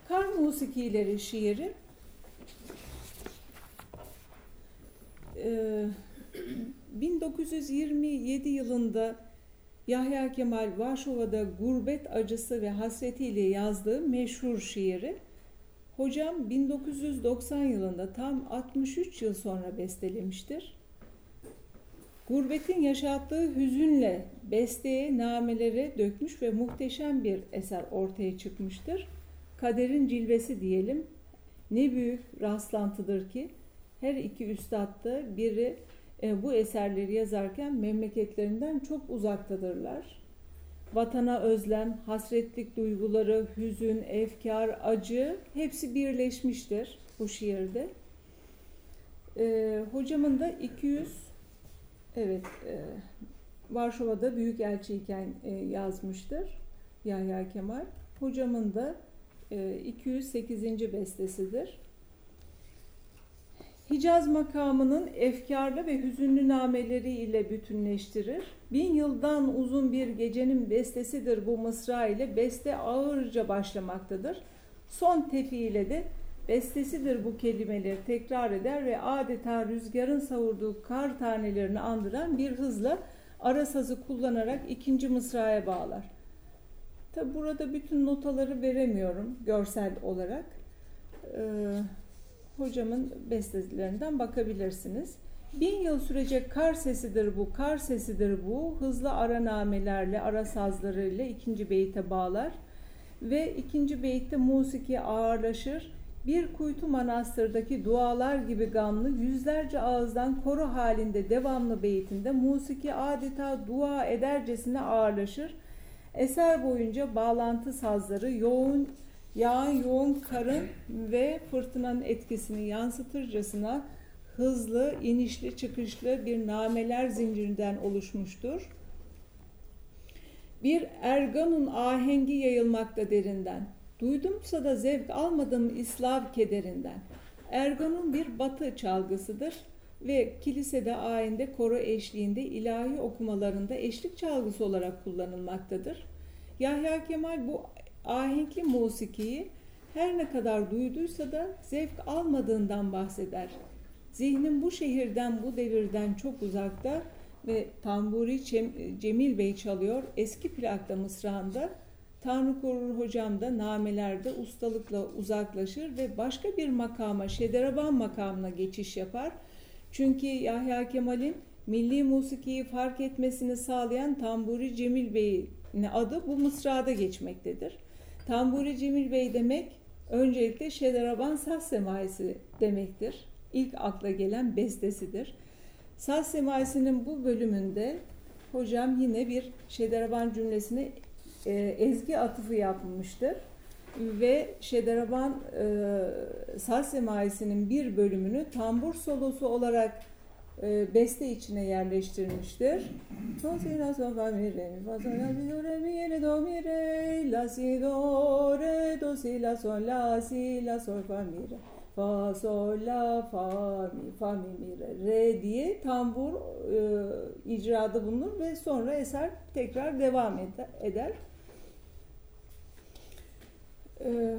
Kar musikileri şiiri e, 1927 yılında Yahya Kemal Varşova'da gurbet acısı ve hasretiyle yazdığı meşhur şiiri Hocam 1990 yılında tam 63 yıl sonra bestelemiştir. Gurbetin yaşattığı hüzünle besteye, namelere dökmüş ve muhteşem bir eser ortaya çıkmıştır. Kaderin cilvesi diyelim. Ne büyük rastlantıdır ki her iki üstad da biri e, bu eserleri yazarken memleketlerinden çok uzaktadırlar. Vatana özlem, hasretlik duyguları, hüzün, efkar, acı hepsi birleşmiştir bu şiirde. E, hocamın da 200 evet e, Varşova'da büyükelçiyken e, yazmıştır Yahya Kemal. Hocamın da 208. bestesidir. Hicaz makamının efkarlı ve hüzünlü nameleri ile bütünleştirir. Bin yıldan uzun bir gecenin bestesidir bu mısra ile beste ağırca başlamaktadır. Son tefi ile de bestesidir bu kelimeleri tekrar eder ve adeta rüzgarın savurduğu kar tanelerini andıran bir hızla ara sazı kullanarak ikinci mısraya bağlar. Tabi burada bütün notaları veremiyorum görsel olarak. Ee, hocamın bestelerinden bakabilirsiniz. Bin yıl sürecek kar sesidir bu, kar sesidir bu. Hızlı ara namelerle, ara sazlarıyla ikinci beyte bağlar. Ve ikinci beytte musiki ağırlaşır. Bir kuytu manastırdaki dualar gibi gamlı yüzlerce ağızdan koro halinde devamlı beytinde musiki adeta dua edercesine ağırlaşır. Eser boyunca bağlantı sazları yoğun yağın yoğun karın ve fırtınanın etkisini yansıtırcasına hızlı, inişli, çıkışlı bir nameler zincirinden oluşmuştur. Bir erganun ahengi yayılmakta derinden. Duydumsa da zevk almadım İslav kederinden. Erganun bir batı çalgısıdır ve kilisede ayinde koro eşliğinde ilahi okumalarında eşlik çalgısı olarak kullanılmaktadır. Yahya Kemal bu ahenkli musikiyi her ne kadar duyduysa da zevk almadığından bahseder. Zihnim bu şehirden, bu devirden çok uzakta ve tamburi Cemil Bey çalıyor. Eski plakta mısrağında Tanrı korur hocam da namelerde ustalıkla uzaklaşır ve başka bir makama, Şederaban makamına geçiş yapar. Çünkü Yahya Kemal'in milli musikiyi fark etmesini sağlayan Tamburi Cemil Bey'in adı bu mısrada geçmektedir. Tamburi Cemil Bey demek öncelikle Şederaban Saz Semaisi demektir. İlk akla gelen bestesidir. Saz Semaisi'nin bu bölümünde hocam yine bir Şederaban cümlesine e, ezgi atıfı yapmıştır. Ve Şederaban e, Saz Semaisi'nin bir bölümünü tambur solosu olarak e, beste içine yerleştirmiştir. Fa si la sol fa mi re mi fa sol la si do re mi re do mi re la si do re do si la sol la si la sol fa mi fa sol la fa mi fa mi re re diye tambur e, icrada bulunur ve sonra eser tekrar devam eder. Ee,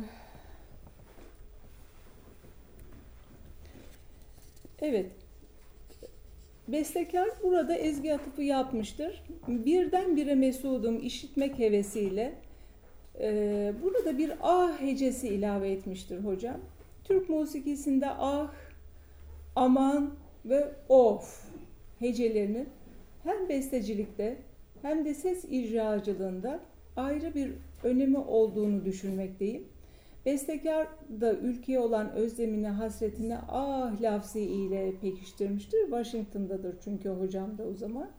evet. Bestekar burada ezgi atıfı yapmıştır. Birdenbire mesudum işitmek hevesiyle e, burada bir ah hecesi ilave etmiştir hocam. Türk musikisinde ah, aman ve of hecelerinin hem bestecilikte hem de ses icracılığında ayrı bir önemi olduğunu düşünmekteyim. Bestekar da ülkeye olan özlemini, hasretini ah lafzi ile pekiştirmiştir. Washington'dadır çünkü hocam da o zaman.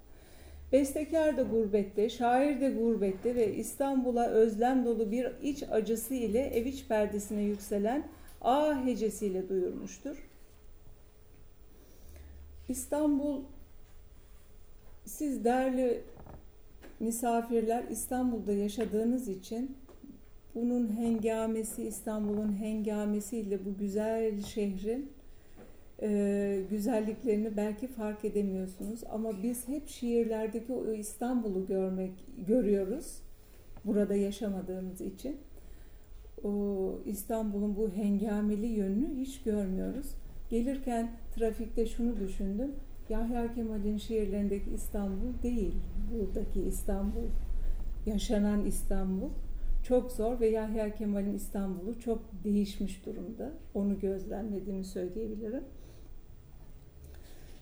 Bestekar da gurbette, şair de gurbette ve İstanbul'a özlem dolu bir iç acısı ile ev iç perdesine yükselen ah hecesiyle duyurmuştur. İstanbul, siz değerli misafirler İstanbul'da yaşadığınız için bunun hengamesi, İstanbul'un hengamesiyle bu güzel şehrin e, güzelliklerini belki fark edemiyorsunuz. Ama biz hep şiirlerdeki o İstanbul'u görmek görüyoruz. Burada yaşamadığımız için. O İstanbul'un bu hengameli yönünü hiç görmüyoruz. Gelirken trafikte şunu düşündüm. Yahya Kemal'in şiirlerindeki İstanbul değil, buradaki İstanbul, yaşanan İstanbul çok zor ve Yahya Kemal'in İstanbul'u çok değişmiş durumda. Onu gözlemlediğimi söyleyebilirim.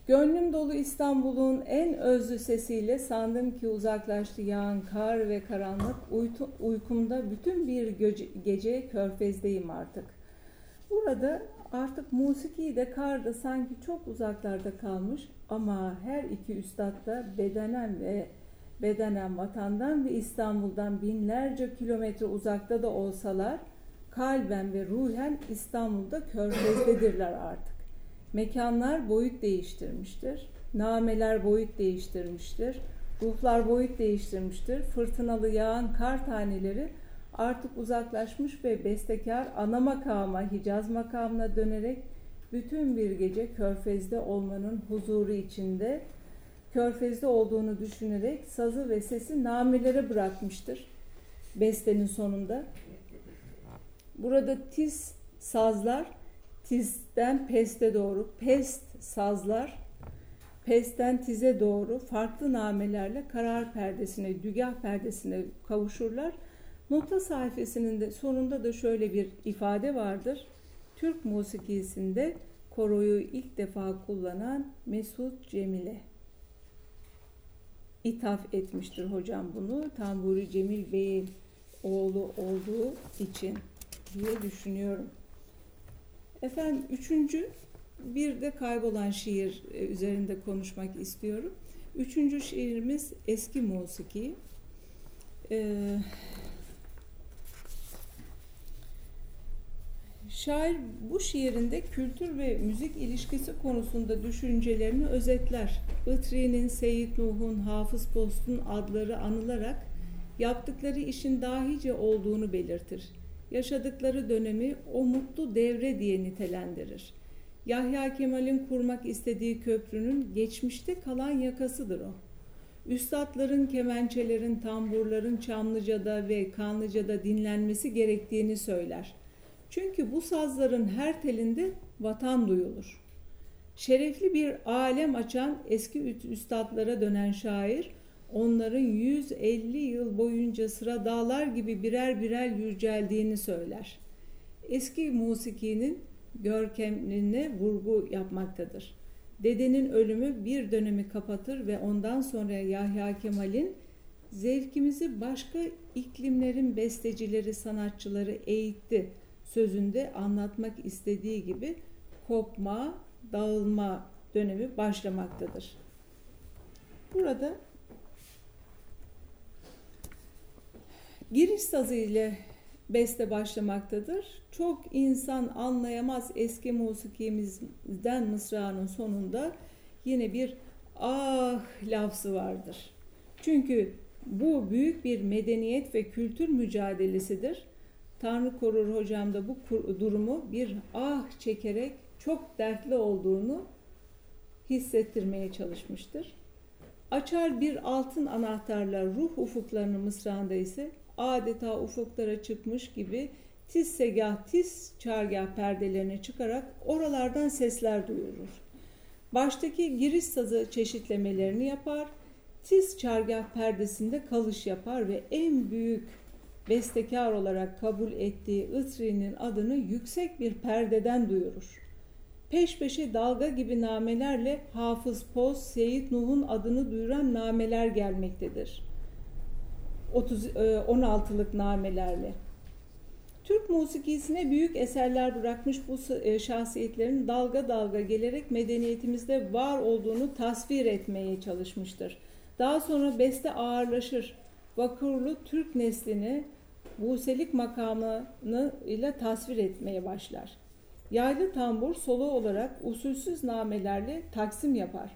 Gönlüm dolu İstanbul'un en özlü sesiyle sandım ki uzaklaştı yağan kar ve karanlık. Uytu, uykumda bütün bir gece, körfezdeyim artık. Burada artık musiki de kar da sanki çok uzaklarda kalmış ama her iki üstad da bedenen ve bedenen vatandan ve İstanbul'dan binlerce kilometre uzakta da olsalar kalben ve ruhen İstanbul'da körfezdedirler artık. Mekanlar boyut değiştirmiştir. Nameler boyut değiştirmiştir. Ruhlar boyut değiştirmiştir. Fırtınalı yağan kar taneleri artık uzaklaşmış ve bestekar ana makama, Hicaz makamına dönerek bütün bir gece körfezde olmanın huzuru içinde körfezde olduğunu düşünerek sazı ve sesi namelere bırakmıştır. Bestenin sonunda. Burada tiz sazlar tizden peste doğru, pest sazlar pesten tize doğru farklı namelerle karar perdesine, dügah perdesine kavuşurlar. Nota sayfasının de sonunda da şöyle bir ifade vardır. Türk musikisinde koroyu ilk defa kullanan Mesut Cemile ithaf etmiştir hocam bunu. Tamburi Cemil Bey'in oğlu olduğu için diye düşünüyorum. Efendim üçüncü bir de kaybolan şiir e, üzerinde konuşmak istiyorum. Üçüncü şiirimiz eski musiki. Ee, şair bu şiirinde kültür ve müzik ilişkisi konusunda düşüncelerini özetler. Itri'nin, Seyit Nuh'un, Hafız Post'un adları anılarak yaptıkları işin dahice olduğunu belirtir yaşadıkları dönemi o mutlu devre diye nitelendirir. Yahya Kemal'in kurmak istediği köprünün geçmişte kalan yakasıdır o. Üstadların, kemençelerin, tamburların Çamlıca'da ve Kanlıca'da dinlenmesi gerektiğini söyler. Çünkü bu sazların her telinde vatan duyulur. Şerefli bir alem açan eski üstadlara dönen şair, onların 150 yıl boyunca sıra dağlar gibi birer birer yüceldiğini söyler. Eski musikinin görkemine vurgu yapmaktadır. Dedenin ölümü bir dönemi kapatır ve ondan sonra Yahya Kemal'in zevkimizi başka iklimlerin bestecileri, sanatçıları eğitti sözünde anlatmak istediği gibi kopma, dağılma dönemi başlamaktadır. Burada Giriş sazı ile beste başlamaktadır. Çok insan anlayamaz eski musikimizden mısranın sonunda yine bir ah lafzı vardır. Çünkü bu büyük bir medeniyet ve kültür mücadelesidir. Tanrı korur hocam da bu durumu bir ah çekerek çok dertli olduğunu hissettirmeye çalışmıştır. Açar bir altın anahtarla ruh ufuklarını mısranda ise adeta ufuklara çıkmış gibi tiz segah tiz çargah perdelerini çıkarak oralardan sesler duyurur. Baştaki giriş sazı çeşitlemelerini yapar, tiz çargah perdesinde kalış yapar ve en büyük bestekar olarak kabul ettiği Itri'nin adını yüksek bir perdeden duyurur. Peş peşe dalga gibi namelerle Hafız Poz, Seyit Nuh'un adını duyuran nameler gelmektedir.'' 30 16'lık e, namelerle. Türk musikisine büyük eserler bırakmış bu e, şahsiyetlerin dalga dalga gelerek medeniyetimizde var olduğunu tasvir etmeye çalışmıştır. Daha sonra beste ağırlaşır. Vakurlu Türk neslini Buselik makamını ile tasvir etmeye başlar. Yaylı tambur solo olarak usulsüz namelerle taksim yapar.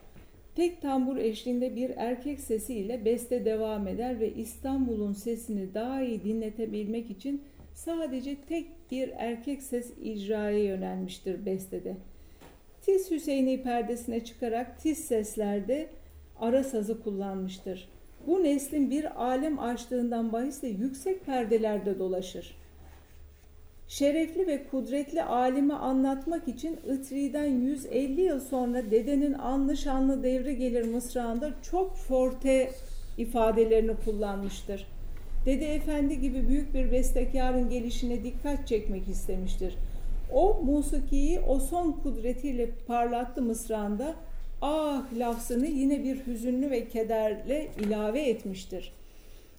Tek tambur eşliğinde bir erkek sesi ile beste devam eder ve İstanbul'un sesini daha iyi dinletebilmek için sadece tek bir erkek ses icraya yönelmiştir bestede. Tiz Hüseyin'i perdesine çıkarak tiz seslerde ara sazı kullanmıştır. Bu neslin bir alem açtığından bahisle yüksek perdelerde dolaşır şerefli ve kudretli alimi anlatmak için Itri'den 150 yıl sonra dedenin anlı şanlı devri gelir mısrağında çok forte ifadelerini kullanmıştır. Dede Efendi gibi büyük bir bestekarın gelişine dikkat çekmek istemiştir. O musikiyi o son kudretiyle parlattı mısrağında ah lafzını yine bir hüzünlü ve kederle ilave etmiştir.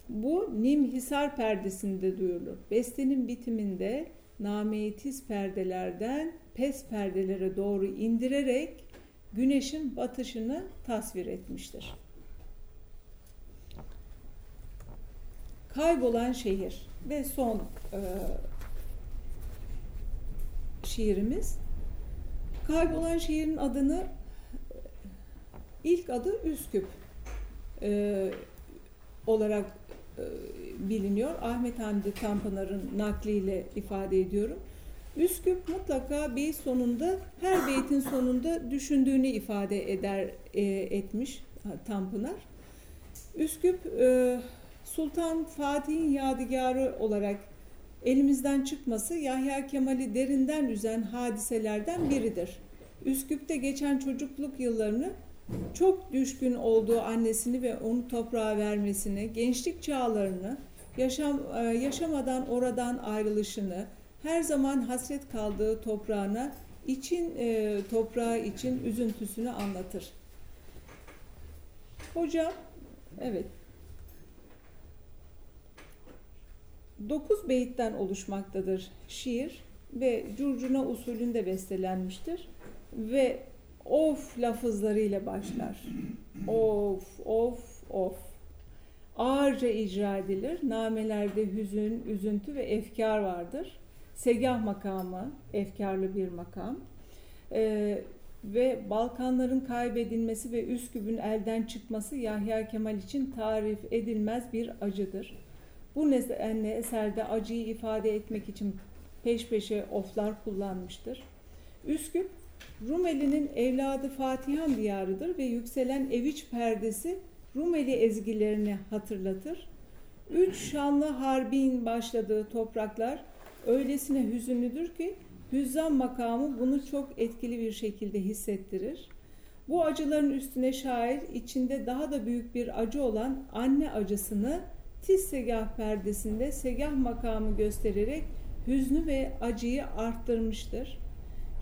Bu Nimhisar perdesinde duyulur. Bestenin bitiminde nameyi tiz perdelerden pes perdelere doğru indirerek güneşin batışını tasvir etmiştir. Kaybolan şehir ve son e, şiirimiz. Kaybolan şehrin adını ilk adı Üsküp e, olarak e, biliniyor. Ahmet Hamdi Tanpınar'ın nakliyle ifade ediyorum. Üsküp mutlaka beyit sonunda her beytin sonunda düşündüğünü ifade eder e, etmiş Tanpınar. Üsküp e, Sultan Fatih'in yadigarı olarak elimizden çıkması Yahya Kemal'i derinden üzen hadiselerden biridir. Üsküp'te geçen çocukluk yıllarını çok düşkün olduğu annesini ve onu toprağa vermesini, gençlik çağlarını, yaşam e, yaşamadan oradan ayrılışını, her zaman hasret kaldığı toprağına için e, toprağı için üzüntüsünü anlatır. Hocam, evet. Dokuz beyitten oluşmaktadır şiir ve curcuna usulünde bestelenmiştir ve of lafızlarıyla başlar. Of, of, of. Ağırca icra edilir. Namelerde hüzün, üzüntü ve efkar vardır. Segah makamı, efkarlı bir makam. Ee, ve Balkanların kaybedilmesi ve Üsküp'ün elden çıkması Yahya Kemal için tarif edilmez bir acıdır. Bu nedenle eserde acıyı ifade etmek için peş peşe oflar kullanmıştır. Üsküp Rumeli'nin evladı Fatihan diyarıdır ve yükselen Eviç perdesi Rumeli ezgilerini hatırlatır. Üç şanlı harbin başladığı topraklar öylesine hüzünlüdür ki hüzzam makamı bunu çok etkili bir şekilde hissettirir. Bu acıların üstüne şair içinde daha da büyük bir acı olan anne acısını tiz segah perdesinde segah makamı göstererek hüznü ve acıyı arttırmıştır.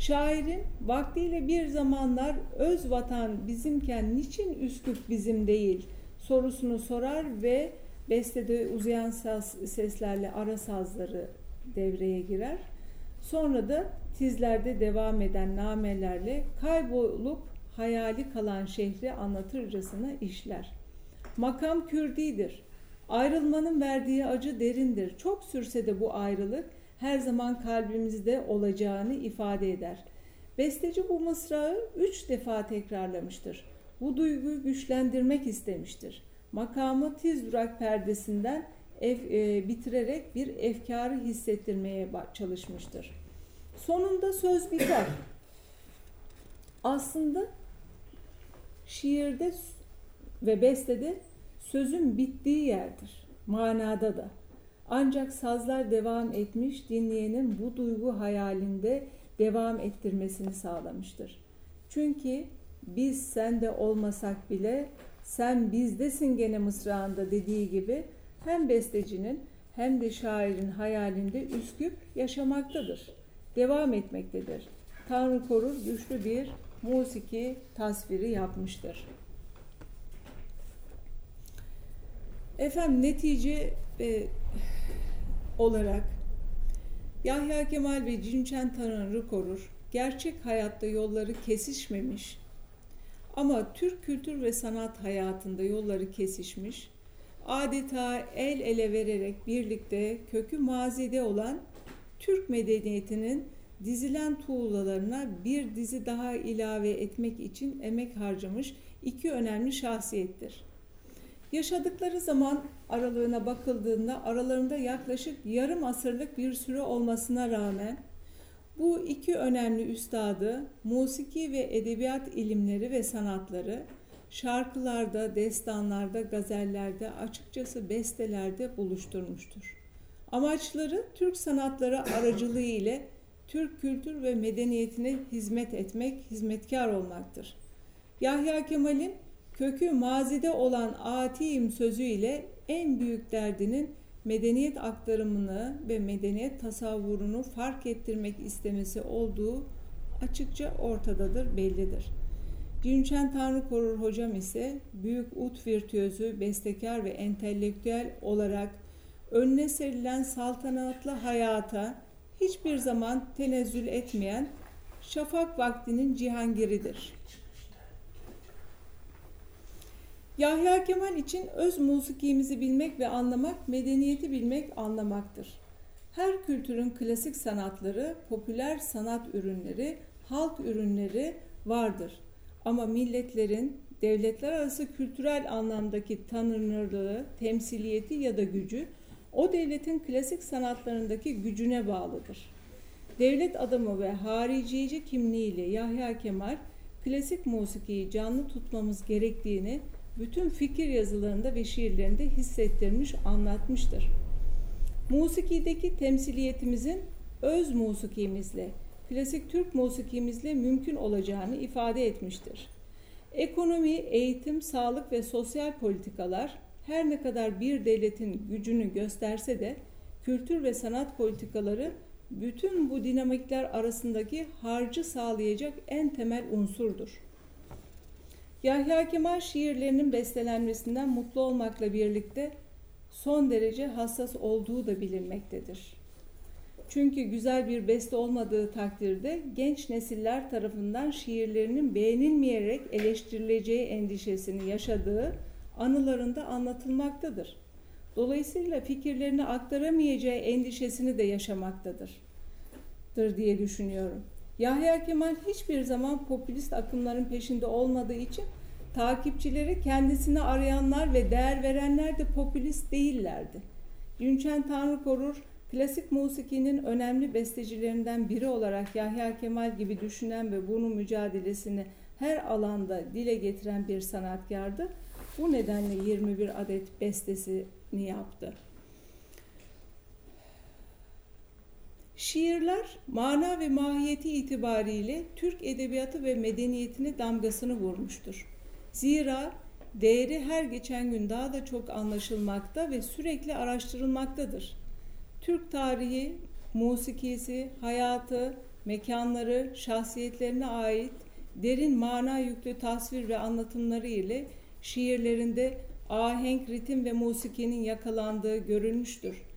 Şairin vaktiyle bir zamanlar öz vatan bizimken niçin Üsküp bizim değil sorusunu sorar ve bestede uzayan seslerle ara sazları devreye girer. Sonra da tizlerde devam eden namelerle kaybolup hayali kalan şehri anlatırcasına işler. Makam kürdidir. Ayrılmanın verdiği acı derindir. Çok sürse de bu ayrılık her zaman kalbimizde olacağını ifade eder. Besteci bu mısrağı üç defa tekrarlamıştır. Bu duyguyu güçlendirmek istemiştir. Makamı tiz durak perdesinden ev, e, bitirerek bir efkarı hissettirmeye çalışmıştır. Sonunda söz biter. Aslında şiirde ve bestede sözün bittiği yerdir. Manada da. Ancak sazlar devam etmiş, dinleyenin bu duygu hayalinde devam ettirmesini sağlamıştır. Çünkü biz sende olmasak bile sen bizdesin gene mısrağında dediği gibi hem bestecinin hem de şairin hayalinde Üsküp yaşamaktadır. Devam etmektedir. Tanrı korur güçlü bir musiki tasviri yapmıştır. Efendim netice e, olarak Yahya Kemal ve Cinçen Tanrı korur. Gerçek hayatta yolları kesişmemiş ama Türk kültür ve sanat hayatında yolları kesişmiş, adeta el ele vererek birlikte kökü mazide olan Türk medeniyetinin dizilen tuğlalarına bir dizi daha ilave etmek için emek harcamış iki önemli şahsiyettir. Yaşadıkları zaman aralığına bakıldığında aralarında yaklaşık yarım asırlık bir süre olmasına rağmen bu iki önemli üstadı musiki ve edebiyat ilimleri ve sanatları şarkılarda, destanlarda, gazellerde, açıkçası bestelerde buluşturmuştur. Amaçları Türk sanatları aracılığı ile Türk kültür ve medeniyetine hizmet etmek, hizmetkar olmaktır. Yahya Kemal'in kökü mazide olan atiyim sözüyle en büyük derdinin medeniyet aktarımını ve medeniyet tasavvurunu fark ettirmek istemesi olduğu açıkça ortadadır, bellidir. Cinçen Tanrı Korur hocam ise büyük ut virtüözü, bestekar ve entelektüel olarak önüne serilen saltanatlı hayata hiçbir zaman tenezzül etmeyen şafak vaktinin cihangiridir. Yahya Kemal için öz musikimizi bilmek ve anlamak, medeniyeti bilmek anlamaktır. Her kültürün klasik sanatları, popüler sanat ürünleri, halk ürünleri vardır. Ama milletlerin devletler arası kültürel anlamdaki tanınırlığı, temsiliyeti ya da gücü o devletin klasik sanatlarındaki gücüne bağlıdır. Devlet adamı ve haricici kimliğiyle Yahya Kemal klasik musikiyi canlı tutmamız gerektiğini bütün fikir yazılarında ve şiirlerinde hissettirmiş, anlatmıştır. Musikideki temsiliyetimizin öz musikimizle, klasik Türk musikimizle mümkün olacağını ifade etmiştir. Ekonomi, eğitim, sağlık ve sosyal politikalar her ne kadar bir devletin gücünü gösterse de kültür ve sanat politikaları bütün bu dinamikler arasındaki harcı sağlayacak en temel unsurdur. Yahya Kemal şiirlerinin bestelenmesinden mutlu olmakla birlikte son derece hassas olduğu da bilinmektedir. Çünkü güzel bir beste olmadığı takdirde genç nesiller tarafından şiirlerinin beğenilmeyerek eleştirileceği endişesini yaşadığı anılarında anlatılmaktadır. Dolayısıyla fikirlerini aktaramayacağı endişesini de yaşamaktadır. diye düşünüyorum. Yahya Kemal hiçbir zaman popülist akımların peşinde olmadığı için takipçileri kendisini arayanlar ve değer verenler de popülist değillerdi. Günçen Tanrı Korur, klasik musikinin önemli bestecilerinden biri olarak Yahya Kemal gibi düşünen ve bunun mücadelesini her alanda dile getiren bir sanatkardı. Bu nedenle 21 adet bestesini yaptı. Şiirler mana ve mahiyeti itibariyle Türk edebiyatı ve medeniyetine damgasını vurmuştur. Zira değeri her geçen gün daha da çok anlaşılmakta ve sürekli araştırılmaktadır. Türk tarihi, musikisi, hayatı, mekanları, şahsiyetlerine ait derin mana yüklü tasvir ve anlatımları ile şiirlerinde ahenk, ritim ve musikinin yakalandığı görülmüştür.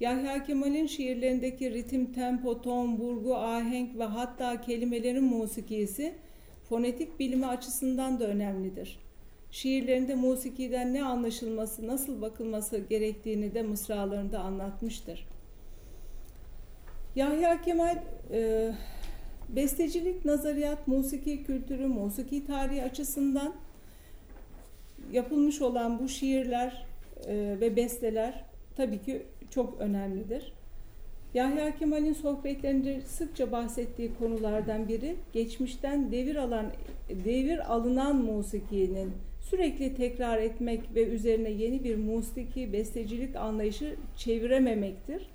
Yahya Kemal'in şiirlerindeki ritim, tempo, ton, burgu, ahenk ve hatta kelimelerin musikisi fonetik bilimi açısından da önemlidir. Şiirlerinde musikiden ne anlaşılması, nasıl bakılması gerektiğini de mısralarında anlatmıştır. Yahya Kemal e, bestecilik, nazariyat, musiki kültürü, musiki tarihi açısından yapılmış olan bu şiirler e, ve besteler tabii ki çok önemlidir. Yahya Kemal'in sohbetlerinde sıkça bahsettiği konulardan biri geçmişten devir alan devir alınan musikinin sürekli tekrar etmek ve üzerine yeni bir musiki bestecilik anlayışı çevirememektir.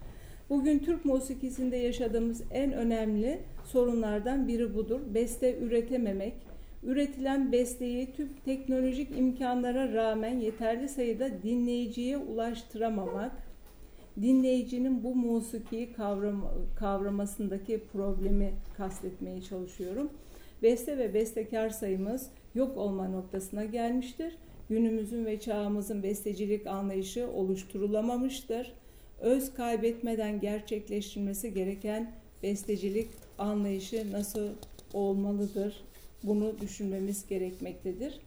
Bugün Türk musikisinde yaşadığımız en önemli sorunlardan biri budur. Beste üretememek, üretilen besteyi tüm teknolojik imkanlara rağmen yeterli sayıda dinleyiciye ulaştıramamak, dinleyicinin bu musikiyi kavram, kavramasındaki problemi kastetmeye çalışıyorum. Beste ve bestekar sayımız yok olma noktasına gelmiştir. Günümüzün ve çağımızın bestecilik anlayışı oluşturulamamıştır. Öz kaybetmeden gerçekleştirilmesi gereken bestecilik anlayışı nasıl olmalıdır? Bunu düşünmemiz gerekmektedir.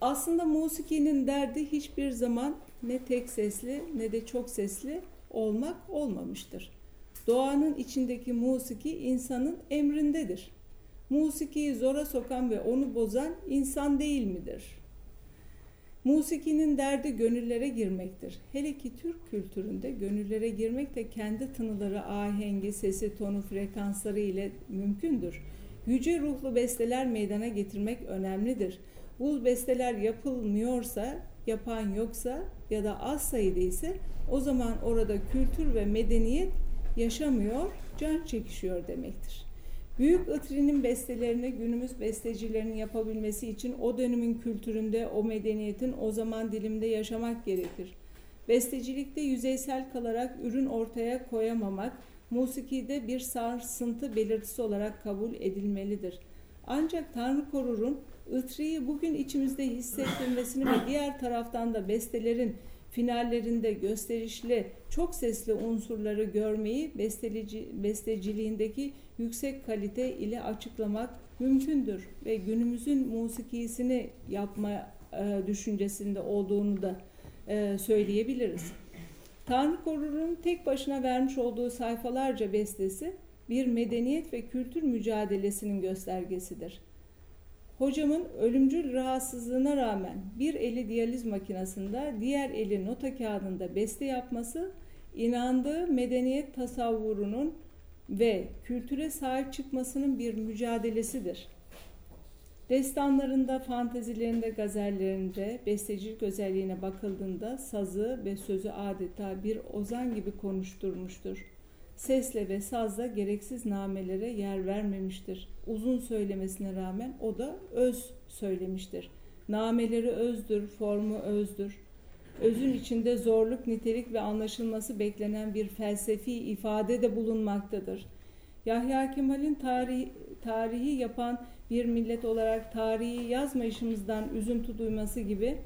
Aslında musikinin derdi hiçbir zaman ne tek sesli ne de çok sesli olmak olmamıştır. Doğanın içindeki musiki insanın emrindedir. Musikiyi zora sokan ve onu bozan insan değil midir? Musikinin derdi gönüllere girmektir. Hele ki Türk kültüründe gönüllere girmek de kendi tınıları, ahengi, sesi, tonu, frekansları ile mümkündür. Yüce ruhlu besteler meydana getirmek önemlidir.'' Bu besteler yapılmıyorsa, yapan yoksa ya da az sayıda ise o zaman orada kültür ve medeniyet yaşamıyor, can çekişiyor demektir. Büyük Itri'nin bestelerini günümüz bestecilerinin yapabilmesi için o dönemin kültüründe, o medeniyetin o zaman dilimde yaşamak gerekir. Bestecilikte yüzeysel kalarak ürün ortaya koyamamak, musikide bir sarsıntı belirtisi olarak kabul edilmelidir. Ancak Tanrı korurun ıtriyi bugün içimizde hissettirmesini ve diğer taraftan da bestelerin finallerinde gösterişli, çok sesli unsurları görmeyi bestelici, besteciliğindeki yüksek kalite ile açıklamak mümkündür ve günümüzün musikisini yapma e, düşüncesinde olduğunu da e, söyleyebiliriz. Tanrı Korur'un tek başına vermiş olduğu sayfalarca bestesi bir medeniyet ve kültür mücadelesinin göstergesidir. Hocamın ölümcül rahatsızlığına rağmen bir eli diyaliz makinesinde, diğer eli nota kağıdında beste yapması, inandığı medeniyet tasavvurunun ve kültüre sahip çıkmasının bir mücadelesidir. Destanlarında, fantezilerinde, gazellerinde bestecilik özelliğine bakıldığında sazı ve sözü adeta bir ozan gibi konuşturmuştur. Sesle ve sazla gereksiz namelere yer vermemiştir. Uzun söylemesine rağmen o da öz söylemiştir. Nameleri özdür, formu özdür. Özün içinde zorluk, nitelik ve anlaşılması beklenen bir felsefi ifade de bulunmaktadır. Yahya Kemal'in tarihi, tarihi yapan bir millet olarak tarihi yazmayışımızdan üzüntü duyması gibi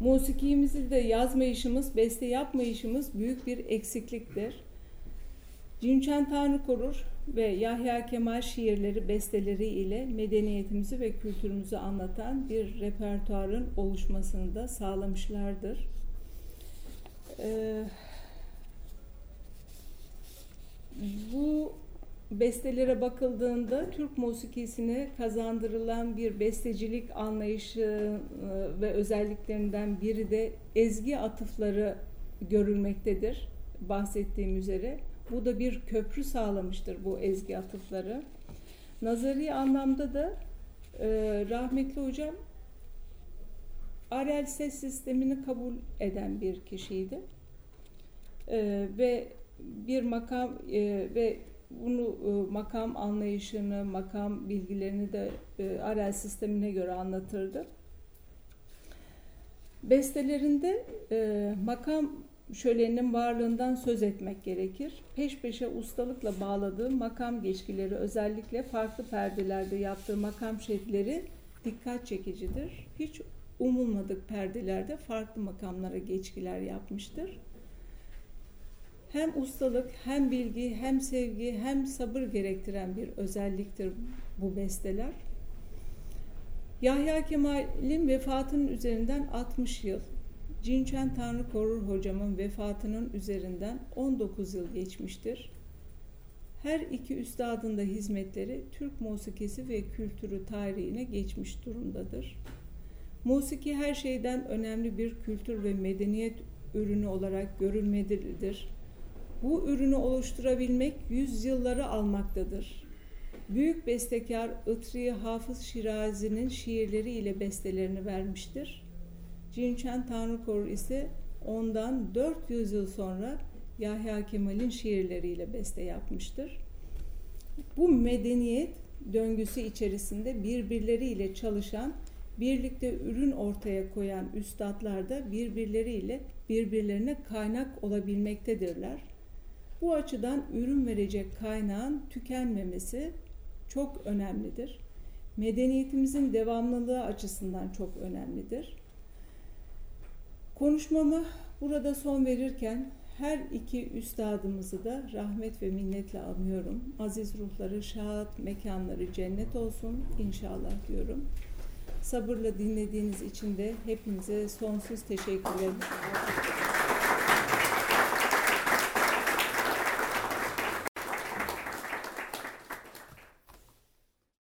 musikimizi de yazmayışımız, beste yapmayışımız büyük bir eksikliktir. Cinçen Tanrı Korur ve Yahya Kemal şiirleri, besteleri ile medeniyetimizi ve kültürümüzü anlatan bir repertuarın oluşmasını da sağlamışlardır. Ee, bu bestelere bakıldığında Türk musikisine kazandırılan bir bestecilik anlayışı e, ve özelliklerinden biri de ezgi atıfları görülmektedir bahsettiğim üzere. Bu da bir köprü sağlamıştır bu ezgi atıfları. Nazari anlamda da e, rahmetli hocam Arel ses sistemini kabul eden bir kişiydi. E, ve bir makam e, ve bunu e, makam anlayışını, makam bilgilerini de e, Arel sistemine göre anlatırdı. Bestelerinde e, makam şöleninin varlığından söz etmek gerekir. Peş peşe ustalıkla bağladığı makam geçkileri özellikle farklı perdelerde yaptığı makam şekilleri dikkat çekicidir. Hiç umulmadık perdelerde farklı makamlara geçkiler yapmıştır. Hem ustalık, hem bilgi, hem sevgi, hem sabır gerektiren bir özelliktir bu besteler. Yahya Kemal'in vefatının üzerinden 60 yıl Cinçen Tanrı Korur hocamın vefatının üzerinden 19 yıl geçmiştir. Her iki üstadın da hizmetleri Türk musikisi ve kültürü tarihine geçmiş durumdadır. Musiki her şeyden önemli bir kültür ve medeniyet ürünü olarak görülmelidir. Bu ürünü oluşturabilmek yüzyılları almaktadır. Büyük bestekar Itri Hafız Şirazi'nin şiirleri ile bestelerini vermiştir Cinçen Tanrıkorur ise ondan 400 yıl sonra Yahya Kemal'in şiirleriyle beste yapmıştır. Bu medeniyet döngüsü içerisinde birbirleriyle çalışan, birlikte ürün ortaya koyan üstadlar da birbirleriyle birbirlerine kaynak olabilmektedirler. Bu açıdan ürün verecek kaynağın tükenmemesi çok önemlidir. Medeniyetimizin devamlılığı açısından çok önemlidir. Konuşmama burada son verirken her iki üstadımızı da rahmet ve minnetle anıyorum. Aziz ruhları şahat, mekanları cennet olsun inşallah diyorum. Sabırla dinlediğiniz için de hepinize sonsuz teşekkür ederim.